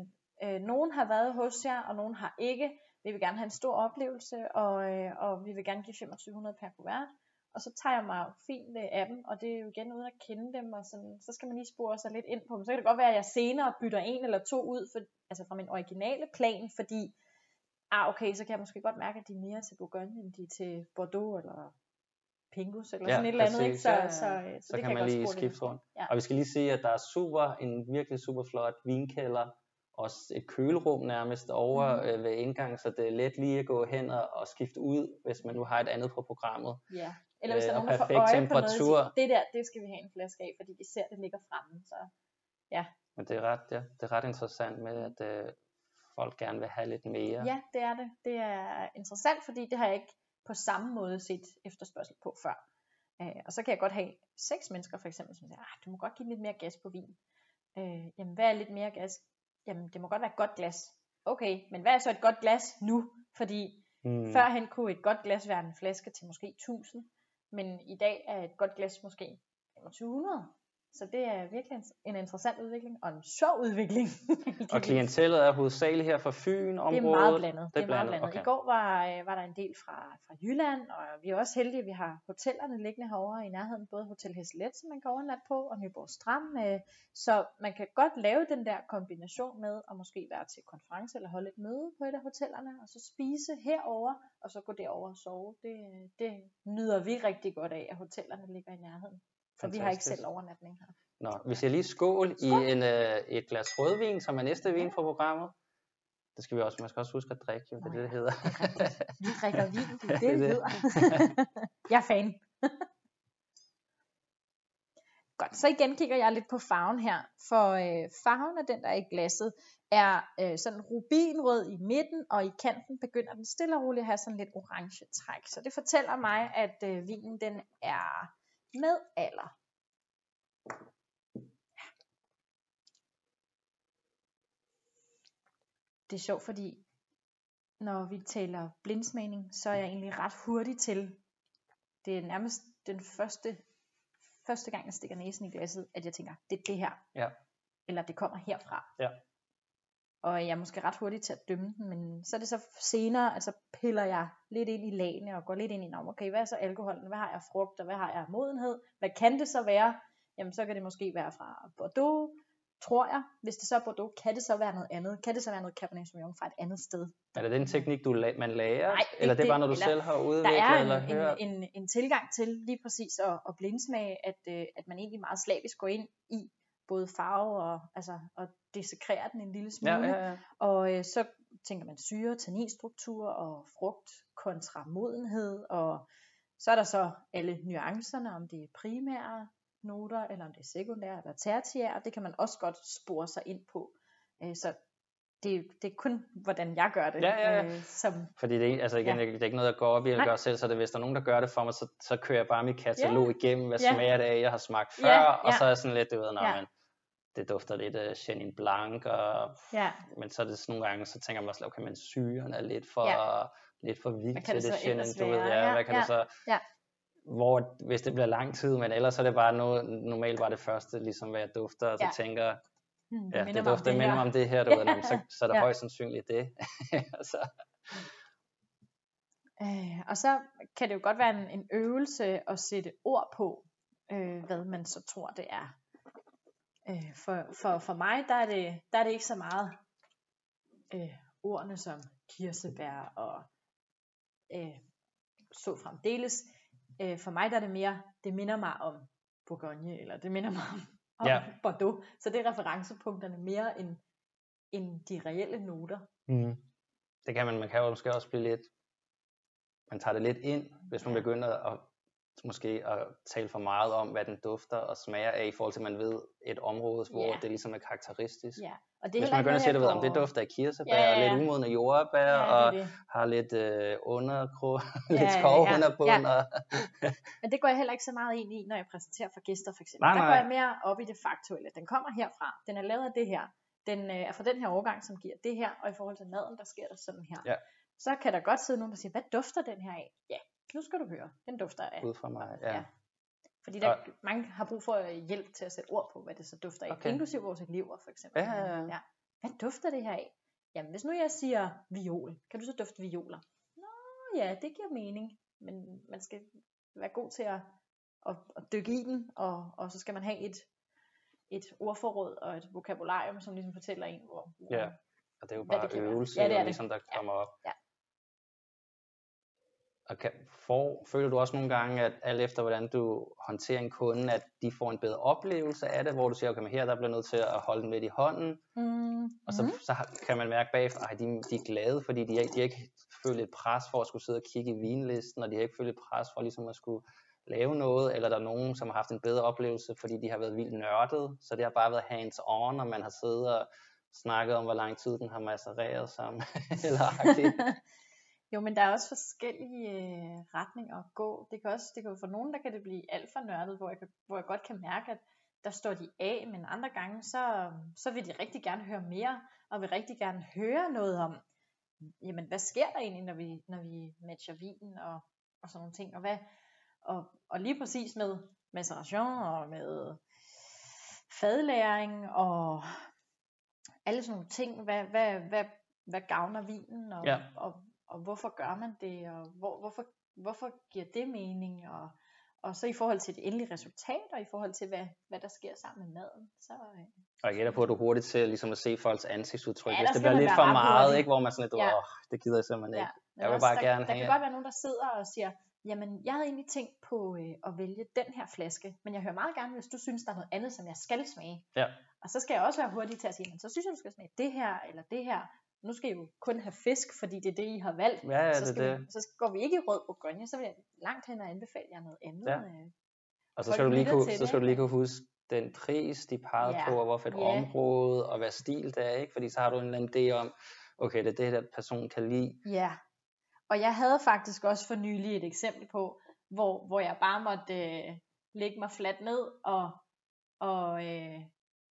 øh, nogen har været hos jer, og nogen har ikke. Vi vil gerne have en stor oplevelse, og, øh, og vi vil gerne give 2500 per kuvert. Og så tager jeg mig fint af dem, og det er jo igen uden at kende dem, og sådan, så skal man lige spore sig lidt ind på dem. Så kan det godt være, at jeg senere bytter en eller to ud, for, altså fra min originale plan, fordi, ah okay, så kan jeg måske godt mærke, at de er mere til Bourgogne, end de er til Bordeaux, eller Pingus, eller Ja, sådan et eller andet. Ikke? Så, Ja, ja, ja. så, så, så, Så det kan man lige skifte på. rundt. Ja. Og vi skal lige sige, at der er super, en virkelig super flot vinkælder, også et kølerum nærmest over mm. øh, ved indgang, så det er let lige at gå hen og, og skifte ud, hvis man nu har et andet på programmet. Ja. Eller hvis Øh, der er og nogen, der får øje på temperatur. noget, og siger, det der, det skal vi have en flaske af, fordi at det ligger fremme. Så Men det er ret, ja, det er ret interessant med, at øh, folk gerne vil have lidt mere. ja, det er det. Det er interessant, fordi det har jeg ikke på samme måde set efterspørgsel på før. Øh, og så kan jeg godt have seks mennesker for eksempel, som siger, ah, du må godt give lidt mere gas på vin. Øh, jamen, hvad er lidt mere gas? Jamen, det må godt være et godt glas. Okay, men hvad er så et godt glas nu? Fordi Hmm. Førhen kunne et godt glas være en flaske til måske 1000, men i dag er et godt glas måske 2500. Så det er virkelig en, interessant udvikling, og en sjov udvikling. Og klientellet er hovedsageligt her fra Fyn det området. er meget blandet. Det Det er er meget blandet, blandet. okay. I går var, øh, var der en del fra, fra Jylland, og vi er også heldige, at vi har hotellerne liggende herovre i nærheden, både Hotel Hesselet, som man kan overnatte på, og Nyborg Strand. øh, Så man kan godt lave den der kombination med at måske være til konference eller holde et møde på et af hotellerne, og så spise herover og så gå derover og sove. Det, det nyder vi rigtig godt af, at hotellerne ligger i nærheden. For vi har ikke selv overnatning her. Nå, vi siger lige skål, Skål. i en, øh, et glas rødvin, som er næste vin på programmet. Det skal vi også, man skal også huske at drikke, jo, det er det, det hedder. Vi drikker vin, det er det, det er hedder. jeg er fan. Godt, så igen kigger jeg lidt på farven her, for øh, farven af den, der er i glasset, er øh, sådan rubinrød i midten, og i kanten begynder den stille og roligt at have sådan lidt orange træk. Så det fortæller mig, at øh, vinen den er med alder. Det er sjovt, fordi når vi taler blindsmagning, så er jeg egentlig ret hurtig til, det er nærmest den første, første gang, jeg stikker næsen i glasset, at jeg tænker, det er det her. Ja. Eller det kommer herfra. Ja. Og jeg er måske ret hurtig til at dømme den, men så er det så senere, altså piller jeg lidt ind i lagene og går lidt ind i, "Nå, okay, hvad er så alkoholen, hvad har jeg frugt, og hvad har jeg modenhed, hvad kan det så være? Jamen så kan det måske være fra Bordeaux, tror jeg. Hvis det så er Bordeaux, kan det så være noget andet? Kan det så være noget Cabernet Sauvignon fra et andet sted? Er det den teknik, du la- man lærer? Nej, eller det er bare noget, du Eller selv har Der udviklet er eller en, hørt? en, en, en tilgang til lige præcis at, at blindsmage, at, øh, at man egentlig meget slavisk går ind i både farve og, altså, og desekrerer den en lille smule. Ja, ja, ja. Og øh, så tænker man syre, tanninstruktur og frugt kontra modenhed. Og så er der så alle nuancerne, om det er primære noter, eller om det er sekundære eller tertiære. Det kan man også godt spore sig ind på. Øh, så det, det er kun, hvordan jeg gør det. Ja, ja, ja. Øh, som, Fordi det, altså igen, Ja. ja. det er ikke noget, jeg går op i Nej. gøre selv, så det, hvis der er nogen, der gør det for mig, så, så kører jeg bare mit katalog igennem, hvad Ja. smager det af, jeg har smagt før, Ja, og ja. så er jeg sådan lidt, du ved, nej, Ja. men det dufter lidt af Chenin Blanc, og, ja, men så er det sådan nogle gange, så tænker man også, okay, men syren er lidt for, lidt for vild til det det Chenin, du ved, ja, Ja, hvad kan ja, det så, ja. hvor, hvis det bliver lang tid, men ellers er det bare noget, normalt var det første, ligesom hvad jeg dufter, og så Ja. tænker hmm, ja, det dufter, det minder om det her, du Ja. ved, jamen, så, så er det Ja. højst sandsynligt det. så, Øh, og så kan det jo godt være en, en øvelse at sætte ord på, øh, hvad man så tror det er. Øh, for, for, for mig, der er, det, der er det ikke så meget øh, ordene som kirsebær og øh, så fremdeles. Øh, for mig der er det mere, det minder mig om Bourgogne, eller det minder mig om, om Ja. Bordeaux. Så det er referencepunkterne mere end, end de reelle noter. Mm. Det kan man, man kan jo måske også blive lidt, man tager det lidt ind, hvis man begynder at måske at tale for meget om, hvad den dufter og smager af, i forhold til, at man ved et område, hvor Ja. det ligesom er karakteristisk. Ja, og det er Hvis man begynder at sige, ved, om det dufter af kirsebær, Ja, ja, og lidt umodne jordbær, Ja, det er og det. har lidt øh, underkrog, Ja, lidt skov ja, under bund, ja. og Men det går jeg heller ikke så meget ind i, når jeg præsenterer for gæster for eksempel. Nej, Der nej. går jeg mere op i det faktuelle. Den kommer herfra. Den er lavet af det her. Den øh, er fra den her årgang, som giver det her. Og i forhold til maden, der sker der sådan her. Ja. Så kan der godt sidde nogen, der siger, hvad dufter den her af? Ja, nu skal du høre. Den dufter af. ud fra mig. Ja. Ja. Fordi der, Og- mange har brug for øh, hjælp til at sætte ord på, hvad det så dufter af. Okay. Inklusive vores elever for eksempel. Ja, ja, ja. ja. Hvad dufter det her af? Jamen, hvis nu jeg siger viol, kan du så dufte violer? Nå ja, det giver mening. Men man skal være god til at, at, at dykke i den, og, og så skal man have et, et ordforråd og et vokabularium, som ligesom fortæller en, hvor, hvor Ja. Og det er jo bare det øvelse, Ja, det er det. ligesom der Ja. kommer op. Ja. Og kan, for, føler du også nogle gange, at alt efter hvordan du håndterer en kunde, at de får en bedre oplevelse af det, hvor du siger, okay, men her der bliver nødt til at holde den midt i hånden, mm, og så, så har- kan man mærke bagefter, at de, de er glade, fordi de, de har ikke følt et pres for at skulle sidde og kigge i vinlisten, og de har ikke følt et pres for ligesom at skulle lave noget, eller der er nogen, som har haft en bedre oplevelse, fordi de har været vildt nørdet, så det har bare været hands on, og man har siddet og snakket om, hvor lang tid den har macereret sammen, eller. Jo, men der er også forskellige øh, retninger at gå. Det kan også, det kan jo for nogen, der kan det blive alt for nørdet, hvor jeg, hvor jeg godt kan mærke, at der står de af, men andre gange, så, så vil de rigtig gerne høre mere, og vil rigtig gerne høre noget om, jamen, hvad sker der egentlig, når vi, når vi matcher vinen og, og sådan nogle ting, og, hvad, og, og lige præcis med maceration og med fadlæring og alle sådan nogle ting, hvad, hvad, hvad, hvad gavner vinen, og, Ja. og, og hvorfor gør man det, og hvor, hvorfor, hvorfor giver det mening, og, og så i forhold til det endelige resultat, og i forhold til, hvad, hvad der sker sammen med maden, så øh, Og jeg gætter på, at du hurtigt til ligesom at se folks ansigtsudtryk, Ja, hvis der det bliver lidt for meget, ikke? hvor man sådan lidt, Ja. åh, det gider jeg simpelthen Ja, ikke. men Jeg vil også, bare der, gerne der have- kan godt være nogen, der sidder og siger, jamen jeg havde egentlig tænkt på øh, at vælge den her flaske, men jeg hører meget gerne, hvis du synes, der er noget andet, som jeg skal smage. Ja. Og så skal jeg også være hurtig til at sige, men så synes jeg, du skal smage det her, eller det her. Nu skal I jo kun have fisk, fordi det er det, I har valgt. Ja, ja, så, det skal det. Vi, så går vi ikke i rød Bourgogne, så vil jeg langt hen og anbefale jer noget andet. Ja. øh. Og så skal, du lige kunne, så det, skal du lige kunne huske den pris, de pegede Ja, på, og hvorfor et ja. område, og hvad stil det er, ikke? Fordi så har du en eller anden idé om, okay, det er det, der person kan lide. Ja, og jeg havde faktisk også for nylig et eksempel på, hvor, hvor jeg bare måtte øh, lægge mig fladt ned og, og, øh,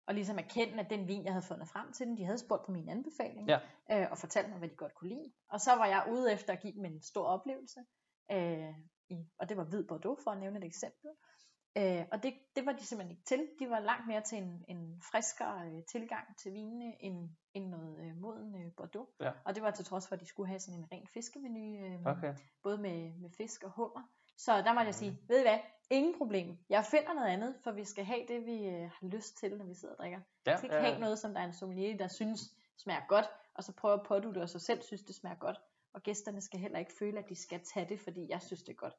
og ligesom erkende, at den vin, jeg havde fundet frem til dem, de havde spurgt på min anbefaling, Ja. øh, og fortalt mig, hvad de godt kunne lide. Og så var jeg ude efter at give dem en stor oplevelse, øh, i, og det var hvid Bordeaux, for at nævne et eksempel. Øh, og det, det var de simpelthen ikke til. De var langt mere til en, en friskere øh, tilgang til vinene, end, end noget øh, moden øh, Bordeaux. Ja. Og det var til trods for, at de skulle have sådan en ren fiskemenu, øh, Okay. både med, med fisk og hummer. Så der måtte jeg sige, ved I hvad, ingen problem. Jeg finder noget andet, for vi skal have det, vi øh, har lyst til, når vi sidder og drikker. Ja, Vi skal ikke have noget, som der er en sommelier, der synes smager godt, og så prøver at pådute og så selv synes, det smager godt. Og gæsterne skal heller ikke føle, at de skal tage det, fordi jeg synes, det er godt.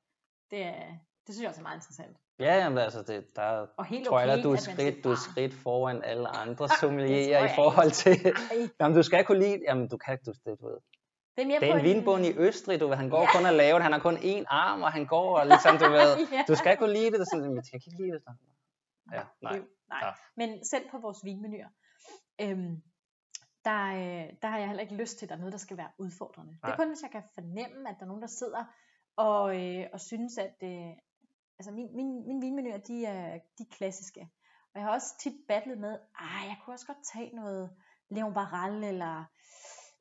Det, er, det synes jeg også er meget interessant. Ja, jamen, altså, det, der Og helt tror jeg, okay, at du er skridt, du er skridt foran alle andre det sommelierer i jeg forhold til, jamen, du skal kunne lide, jamen, du kan, du, det, du ved. Det er mere Det er på en vinbund i Østrig, du ved, han går kun og laver det, han har kun én arm, og han går og ligesom, du ved, Ja. du skal kunne lide det, det er sådan, jeg kan ikke lide det. Ja, nej. Det- nej. Ja. Men selv på vores vinmenuer, øhm, der, øh, der har jeg heller ikke lyst til, at der er noget, der skal være udfordrende. Det Nej. er kun, hvis jeg kan fornemme, at der er nogen, der sidder og, øh, og synes, at øh, altså min, min, mine vinmenuer, de er, de er klassiske. Og jeg har også tit battlet med, ah, jeg kunne også godt tage noget Leon Barral, eller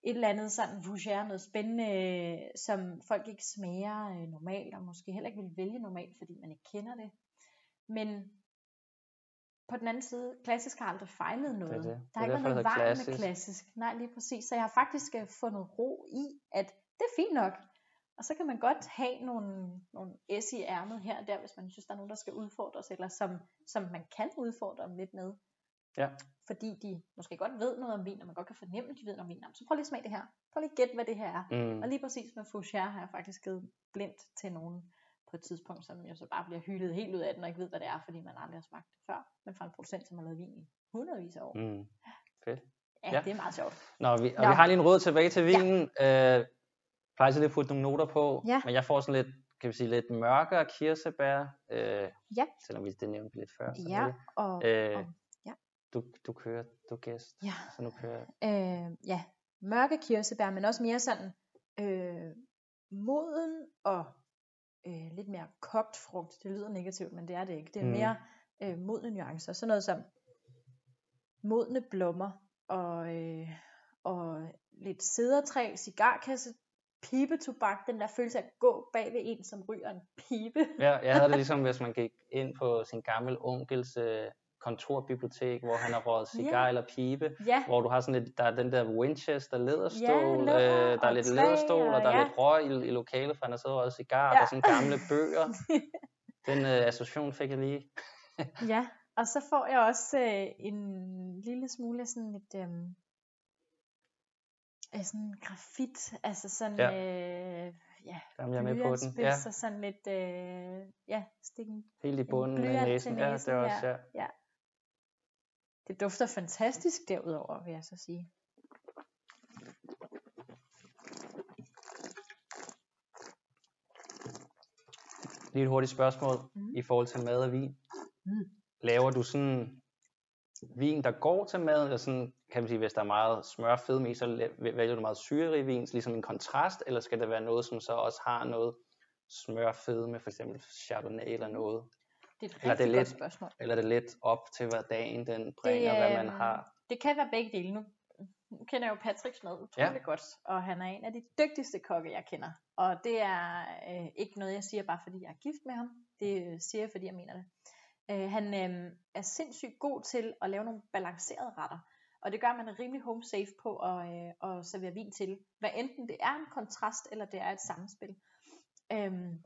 et eller andet sådan fougère, noget spændende, som folk ikke smager øh, normalt, og måske heller ikke vil vælge normalt, fordi man ikke kender det. Men på den anden side, klassisk har aldrig fejlet noget. det. Der har Det er ikke været derfor, noget det hedder vejen med klassisk. klassisk. Nej, lige præcis. Så jeg har faktisk øh, fundet ro i, at det er fint nok. Og så kan man godt have nogle, nogle S i ærmet her og der, hvis man synes, der er nogen, der skal udfordres, eller som, som man kan udfordre dem lidt med. Ja. Fordi de måske godt ved noget om vin, og man godt kan fornemme, at de ved noget om vin. Så prøv lige at smage det her. Prøv lige at gætte, hvad det her er. Mm. Og lige præcis med Fougère har jeg faktisk givet blindt til nogen på et tidspunkt, som jo så bare bliver hyldet helt ud af den, og ikke ved, hvad det er, fordi man aldrig har smagt det før. Men fra en producent, som har lavet vin i hundredvis af år. Mm. Ja, Ja. det er meget sjovt. Nå, vi, og Nå. vi har lige en råd tilbage til vinen. Ja. Øh, plejer altid lige at putte nogle noter på, Ja. men jeg får sådan lidt, kan vi sige, lidt mørkere kirsebær, øh, Ja. selvom vi det nævnte lidt før. Ja, selvfølgelig. og, Øh, og. Du, du kører, du gæst, ja, så nu kører jeg. øh, ja, mørke kirsebær, men også mere sådan øh, moden og øh, lidt mere kogt frugt. Det lyder negativt, men det er det ikke. Det er Mm. mere øh, modne nuancer. Sådan noget som modne blommer og, øh, og lidt sædertræ, cigarkasse, pibetobak, den der følelse af at gå bag ved en, som ryger en pibe. Ja, jeg havde det ligesom, hvis man gik ind på sin gammel onkels øh, kontorbibliotek, hvor han har røget cigar Ja. eller pibe, Ja, hvor du har sådan lidt, der er den der Winchester læderstol, læder øh, der er og lidt træ, læderstol, og og der er ja. lidt røg i, i lokalet, for han har siddet og røget cigar, og Ja. der er sådan gamle bøger. Den øh, association fik jeg lige. Ja, og så får jeg også øh, en lille smule sådan et øh, sådan grafit, altså sådan Ja. øh, ja, Jamen, jeg er med på den. Ja, og sådan lidt øh, ja, stikken. helt i bunden af til næsen. Ja, det næsen, er også, ja. ja. Det dufter fantastisk derudover, vil jeg så sige. Lige et hurtigt spørgsmål Mhm. i forhold til mad og vin. Mm. Laver du sådan vin, der går til mad, eller sådan, kan man sige, hvis der er meget smør fedme i, så vælger du meget syrerig vin, ligesom en kontrast, eller skal det være noget, som så også har noget smør fedme, for eksempel chardonnay eller noget? Det er et Eller er det godt lidt- spørgsmål. Eller er det lidt op til, hvad dagen den bringer, det, hvad man har? Det kan være begge dele. Nu, nu kender jeg jo Patricks mad utrolig ja. godt, og han er en af de dygtigste kokke, jeg kender. Og det er øh, ikke noget, jeg siger bare fordi jeg er gift med ham. Det øh, siger jeg, fordi jeg mener det. Øh, han øh, er sindssygt god til at lave nogle balancerede retter. Og det gør, man er rimelig home safe på at, øh, at servere vin til. Hvad enten det er en kontrast, eller det er et samspil. Øhm,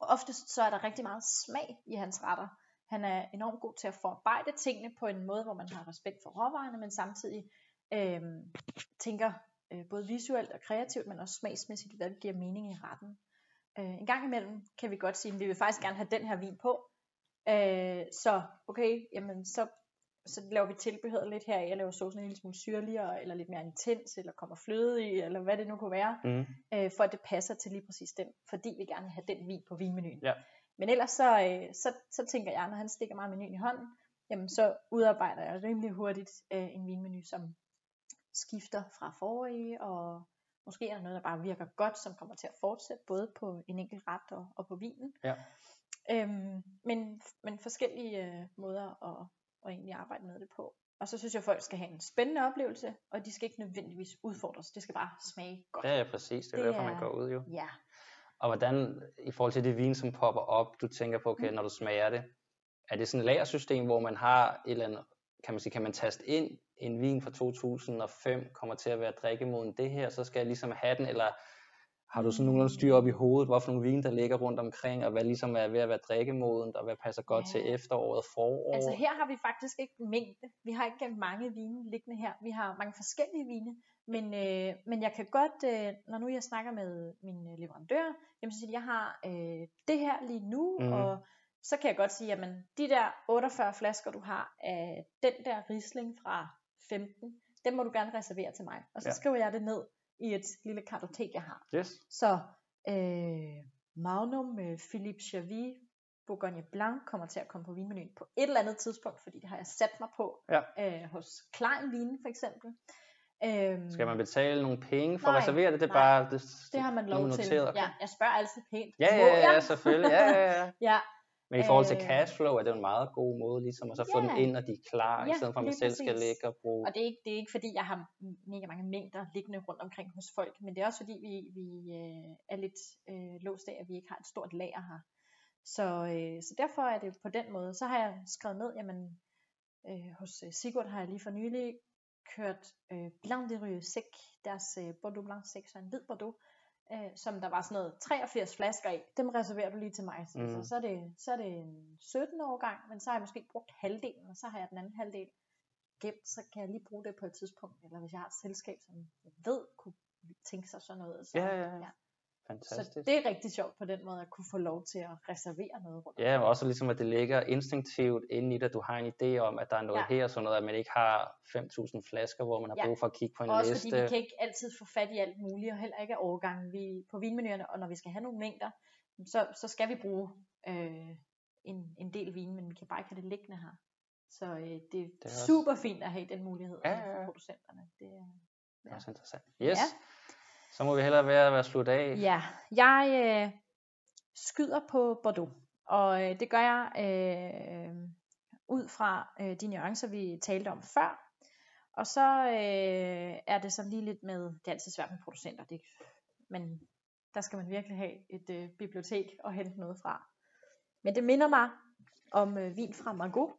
og oftest så er der rigtig meget smag i hans retter. Han er enormt god til at forarbejde tingene på en måde, hvor man har respekt for råvarerne, men samtidig øh, tænker øh, både visuelt og kreativt, men også smagsmæssigt, hvad der giver mening i retten. Øh, en gang imellem kan vi godt sige, at vi vil faktisk gerne have den her vin på. Øh, så okay, jamen så, så laver vi tilbehøret lidt her. Jeg laver saucen en lille smule syrligere, eller lidt mere intens, eller kommer fløde i, eller hvad det nu kunne være Mm. øh, for at det passer til lige præcis den, fordi vi gerne vil have den vin på vinmenuen. Ja. Men ellers så, øh, så, så tænker jeg, når han stikker mig menuen i hånden, jamen så udarbejder jeg rimelig hurtigt øh, en vinmenu, som skifter fra forrige, og måske er der noget, der bare virker godt, som kommer til at fortsætte, både på en enkelt ret og, og på vinen. Ja. Øhm, men, men forskellige øh, måder at, at egentlig arbejde med det på. Og så synes jeg, at folk skal have en spændende oplevelse, og de skal ikke nødvendigvis udfordres. Det skal bare smage godt. Ja, ja præcis. Det er Det derfor, man er- går ud jo. Ja. Og hvordan, i forhold til de vin, som popper op, du tænker på, okay, Mm. når du smager det, er det sådan et lagersystem, hvor man har et eller andet, kan man sige, kan man taste ind, en vin fra 2005 kommer til at være drikkemoden det her, så skal jeg ligesom have den, eller har du sådan nogenlunde styr op i hovedet, hvorfor nogle vine, der ligger rundt omkring, og hvad ligesom er ved at være drikkemodent, og hvad passer godt Ja. til efteråret, forår? Altså her har vi faktisk ikke mængde. Vi har ikke mange vine liggende her. Vi har mange forskellige vine. Men, øh, men jeg kan godt, øh, når nu jeg snakker med min øh, leverandør, jamen så siger jeg har øh, det her lige nu, mm. og så kan jeg godt sige, at de der 48 flasker, du har af den der Riesling fra 15, dem må du gerne reservere til mig. Og så ja. skriver jeg det ned i et lille kartotek, jeg har. Yes. Så øh, Magnum øh, Philippe Chavy Bourgogne Blanc kommer til at komme på vinmenuen på et eller andet tidspunkt, fordi det har jeg sat mig på Ja. øh, hos Klein Vin for eksempel. Øhm, Skal man betale nogle penge for at Nej, reservere det? Det er nej. bare, det, det har man lov til. Ja, jeg spørger altid pænt. Ja, ja, ja, selvfølgelig. Ja, ja, ja. ja, Men i forhold til Øh, cashflow er det en meget god måde, ligesom at så få Ja. den ind, og de er klar, i Ja, stedet for at man selv skal præcis. ligge og bruge. og det er, ikke, det er ikke fordi, jeg har mega mange mængder liggende rundt omkring hos folk, men det er også fordi, vi, vi øh, er lidt øh, låst af, at vi ikke har et stort lager her. Så, øh, så derfor er det på den måde. Så har jeg skrevet ned, jamen øh, hos øh, Sigurd har jeg lige for nylig kørt øh, Blanc de Rue Sec, deres øh, Bordeaux Blanc Sec, så en hvid Bordeaux, øh, som der var sådan noget 83 flasker i. Dem reserverer du lige til mig. Så, Mm. så, så, er det, så er det en 17 årgang, men så har jeg måske brugt halvdelen, og så har jeg den anden halvdel gemt, så kan jeg lige bruge det på et tidspunkt. Eller hvis jeg har et selskab, som jeg ved kunne tænke sig sådan noget. Så, Ja, ja, ja. Fantastisk. Så det er rigtig sjovt på den måde at kunne få lov til at reservere noget rundt. Ja, men også ligesom, at det ligger instinktivt inde i dig. Du har en idé om, at der er noget Ja. her, sådan noget, at man ikke har 5.000 flasker, hvor man har Ja. brug for at kigge på en Også liste. fordi vi kan ikke altid få fat i alt muligt, og heller ikke af årgangen vi, på vinmenuerne, og når vi skal have nogle mængder, så, så skal vi bruge øh, en, en del vin, men vi kan bare ikke have det liggende her. Så øh, det er, det er også- super fint at have den mulighed Ja, ja, ja, for ja. producenterne. Det er, Det er også interessant. Yes. Ja. Så må vi hellere være være slut af. Ja, jeg øh, skyder på Bordeaux, og øh, det gør jeg øh, ud fra øh, de nuancer, vi talte om før. Og så øh, er det sådan lige lidt med, det er altid svært med producenter, det, men der skal man virkelig have et øh, bibliotek og hente noget fra. Men det minder mig om øh, vin fra Margot,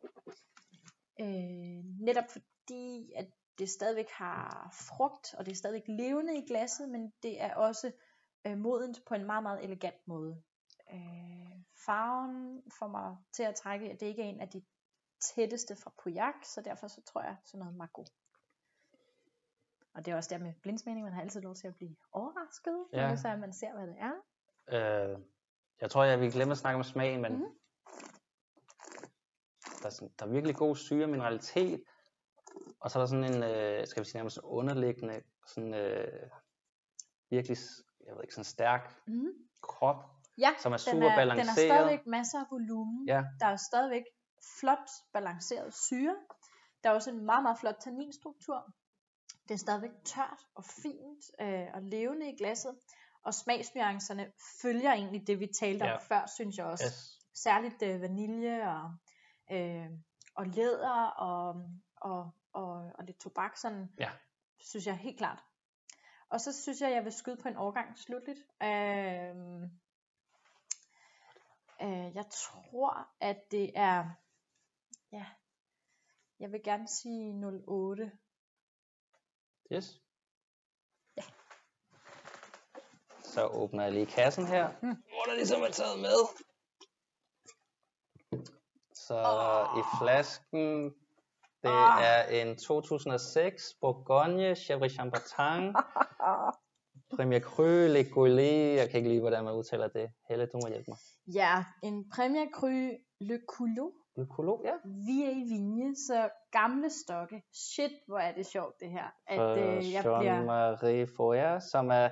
øh, netop fordi, at det stadigvæk har frugt, og det er stadigvæk levende i glasset, men det er også øh, modent på en meget, meget elegant måde. Øh, farven får mig til at trække, at det ikke er en af de tætteste fra Pauillac, så derfor så tror jeg sådan noget Margot. Og det er også der med blindsmagning, man har altid lov til at blive overrasket, Ja. så man ser, hvad det er. Øh, jeg tror, jeg vil glemme at snakke om smagen, men Mhm. der, er sådan, der er virkelig god syre og mineralitet, og så er der sådan en, øh, skal vi sige nærmest underliggende, sådan øh, virkelig, jeg ved ikke, sådan stærk Mm. krop, Ja, som er den super er, den har balanceret. stadigvæk masser af volumen. Ja. Der er stadigvæk flot balanceret syre. Der er også en meget, meget flot tanninstruktur. Det er stadigvæk tørt og fint øh, og levende i glasset. Og smagsnuancerne følger egentlig det, vi talte Ja. om før, synes jeg også. Yes. Særligt øh, vanilje og, øh, og læder og, og, og, og lidt tobak, sådan, Ja. synes jeg helt klart. Og så synes jeg, jeg vil skyde på en årgang slutligt. Øh, øh, jeg tror, at det er, ja, jeg vil gerne sige 08. Yes. Ja. Så åbner jeg lige kassen her, Mm. hvor der ligesom er taget med. Så i flasken, det Ah. er en 2006 Bourgogne Chèvre Chambertin Premier Cru Le Goulet. Jeg kan ikke lide, hvordan man udtaler det. Helle, du må hjælpe mig. Ja, en Premier Cru Le Coulot. Le Coulot, ja. Vieille Vigne, så gamle stokke. Shit, hvor er det sjovt det her. At For øh, jeg bliver... Jean-Marie Foyer, som er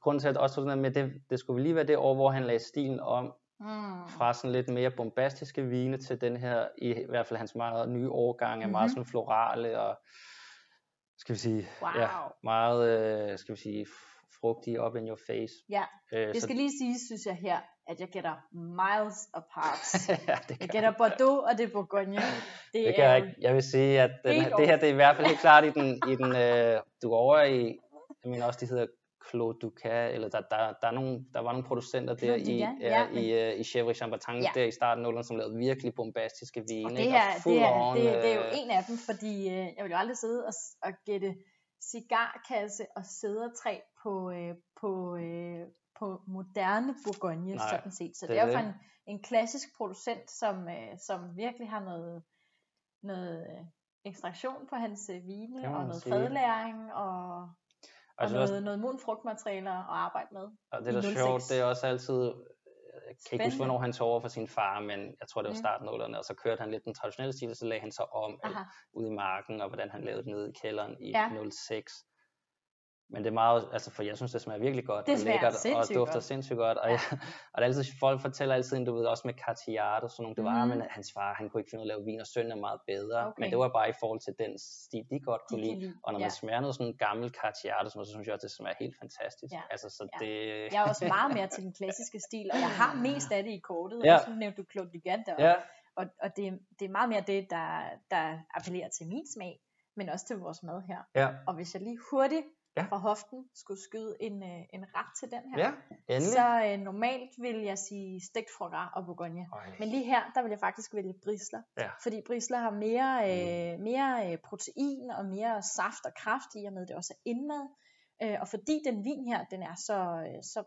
grunden til, at også sådan med, det, det skulle lige være det år, hvor han lagde stilen om Mm. fra sådan lidt mere bombastiske vine til den her, i hvert fald hans meget nye årgang, er meget Mhm. sådan florale og, skal vi sige, ja, Wow. meget, øh, skal vi sige, f- frugtige up in your face. Ja, Øh, Det så, skal lige sige, synes jeg her, at jeg gætter miles apart. ja, det Jeg gætter Bordeaux, og det Bourgogne. Det, det gør jeg ikke. Jeg vil sige, at den, det her det er i hvert fald helt klart i den, i den øh, du er over i, jeg mener også, de hedder Clos Ducat, eller der, der, der, er nogle, der var nogle producenter der Clos i, Ducat, ja, ja, i, øh, i Chevrolet Champagne Ja. der i starten af 00'erne, som lavede virkelig bombastiske vine. Og det her, full det, er, on, det, det er jo øh, en af dem, fordi øh, jeg vil jo aldrig sidde og, og gætte cigarkasse og sædertræ på, øh, på, øh, på moderne Bourgogne, Nej, sådan set. Så det det, er jo en, en klassisk producent, som, øh, som virkelig har noget, noget øh, ekstraktion på hans vine, og noget sige. fadlæring, og, og altså noget, også, noget frugtmaterialer at arbejde med. og det der er 06. sjovt, det er også altid, jeg kan ikke huske, hvornår han tog over for sin far, men jeg tror, det var Mm. starten af 00'erne, og så kørte han lidt den traditionelle stil, og så lagde han sig om Aha. ude i marken, og hvordan han lavede det nede i kælderen i Ja. 06. Men det er meget, altså for jeg synes, det smager virkelig godt Det og smager lækkert, og dufter godt. sindssygt godt. Og, ja. og der er altid, folk fortæller altid, du ved, også med Cartier og sådan nogle, det var, Mhm. men hans far, han kunne ikke finde ud af at lave vin, og sønnen er meget bedre. Okay. Men det var bare i forhold til den stil, de godt kunne lide. lide, Og når ja. man smager noget sådan en gammel Cartier, så synes jeg også, det smager helt fantastisk. Ja. Altså, så Ja. det... Jeg er også meget mere til den klassiske stil, og jeg har mest af det i kortet. Ja. Også nu nævnte du Claude Dugat, og, Ja, og, og det, det er meget mere det, der, der appellerer til min smag, men også til vores mad her. ja, Og hvis jeg lige hurtigt Ja. fra hoften skulle skyde en, øh, en ret til den her, ja, endelig. så øh, normalt vil jeg sige stegt gras og bourgogne. Øj. Men lige her, der vil jeg faktisk vælge brisler. Ja. Fordi brisler har mere, øh, mere øh, protein og mere saft og kraft i og med, det også er indmad. Øh, og fordi den vin her, den er så, øh, så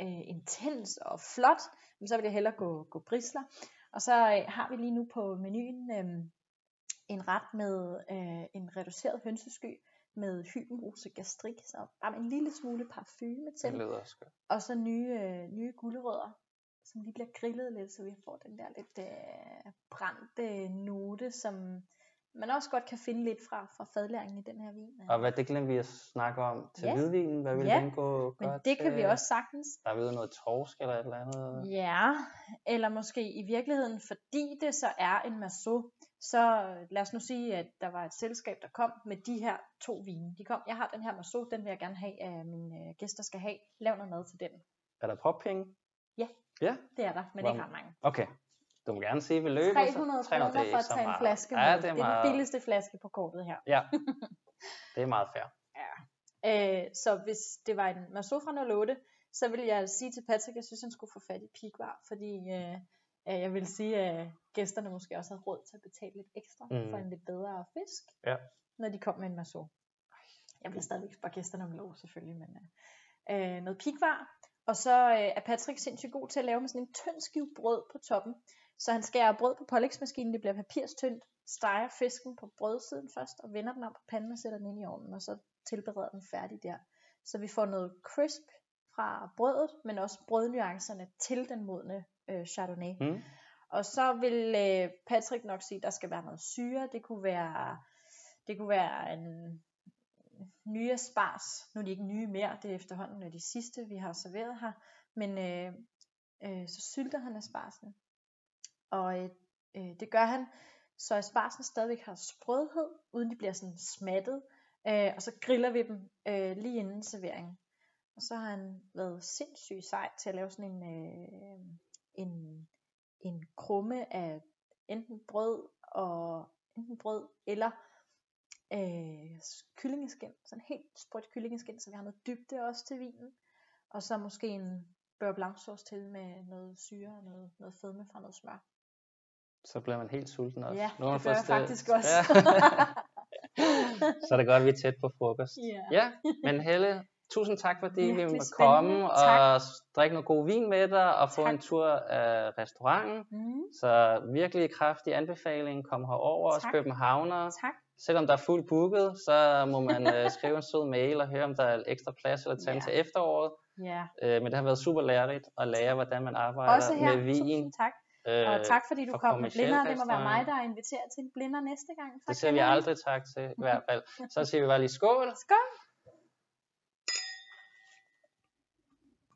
øh, intens og flot, så vil jeg hellere gå, gå brisler. Og så øh, har vi lige nu på menuen øh, en ret med øh, en reduceret hønsesky med hybenrose gastrik, så bare med en lille smule parfume til Det lyder også godt. og så nye, øh, nye gulerødder, som lige bliver grillet lidt, så vi får den der lidt øh, brændte note, som man også godt kan finde lidt fra, fra fadlæringen i den her vin. Og hvad, det glemte vi at snakke om til Ja. hvidvinen. Hvad vil Ja, den gå Men godt det kan vi til? også sagtens. Der er ved noget torsk eller et eller andet. Ja, eller måske i virkeligheden, fordi det så er en masso, så lad os nu sige, at der var et selskab, der kom med de her to vine. De kom, jeg har den her masso, den vil jeg gerne have, at mine øh, gæster skal have. Lav noget mad til den. Er der popping? Ja. Ja? Det er der, men Hvor- ikke ret mange. Okay. Du må gerne sige, vi løber. 300 kroner det er for at tage en meget. flaske med. Ja, det det er, er, meget, den billigste flaske på kortet her. Ja, det er meget fair. Øh, så hvis det var en Maso fra 08, så vil jeg sige til Patrick, at jeg synes, han skulle få fat i pigvar, fordi øh, øh, jeg vil sige, at gæsterne måske også havde råd til at betale lidt ekstra Mm. for en lidt bedre fisk, Ja. når de kom med en Maso. Jeg vil stadigvæk spørge gæsterne om lov, selvfølgelig, men øh, øh, noget pigvar. Og så øh, er Patrick sindssygt god til at lave med sådan en tynd skive brød på toppen. Så han skærer brød på pålægsmaskinen, det bliver papirstyndt, steger fisken på brødsiden først, og vender den om på panden og sætter den ind i ovnen, og så tilbereder den færdig der. Så vi får noget crisp fra brødet, men også brødnuancerne til den modne øh, Chardonnay. Mm. Og så vil øh, Patrick nok sige, at der skal være noget syre. Det kunne være, det kunne være en nye spars. Nu er de ikke nye mere, det er efterhånden øh, de sidste, vi har serveret her. Men øh, øh, så sylter han asparsen. Og øh, øh, det gør han, så asparsen stadigvæk har sprødhed, uden de bliver sådan smattet. Øh, og så griller vi dem øh, lige inden serveringen. Og så har han været sindssygt sej til at lave sådan en, øh, en, en krumme af enten brød og enten brød eller øh, kyllingeskin, sådan helt sprødt kyllingeskin, så vi har noget dybde også til vinen. Og så måske en beurre blanc sauce til med noget syre og noget, noget fedme fra noget smør. Så bliver man helt sulten også. Ja, Nu har det gør jeg sted- faktisk også. Ja. så er det godt, at vi er tæt på frokost. Ja. Ja, men Helle, tusind tak, fordi vi Virkelig måtte spændende. komme Tak. og drikke noget god vin med dig og få Tak. en tur af restauranten. Mm, Så virkelig kraftig anbefaling, kom herover og Tak. Københavner. tak. Selvom der er fuldt booket, så må man øh, skrive en sød mail og høre, om der er ekstra plads eller tage yeah. til efteråret. Ja. Øh, men det har været super lærerigt at lære, hvordan man arbejder Også her, med vin. tusind tak. Øh, Og tak fordi du for kom med blinder. Det må være mig, der inviterer til en blinder næste gang. Det Tak, siger vi aldrig tak til, i hvert fald. Så siger vi bare lige skål. Skål.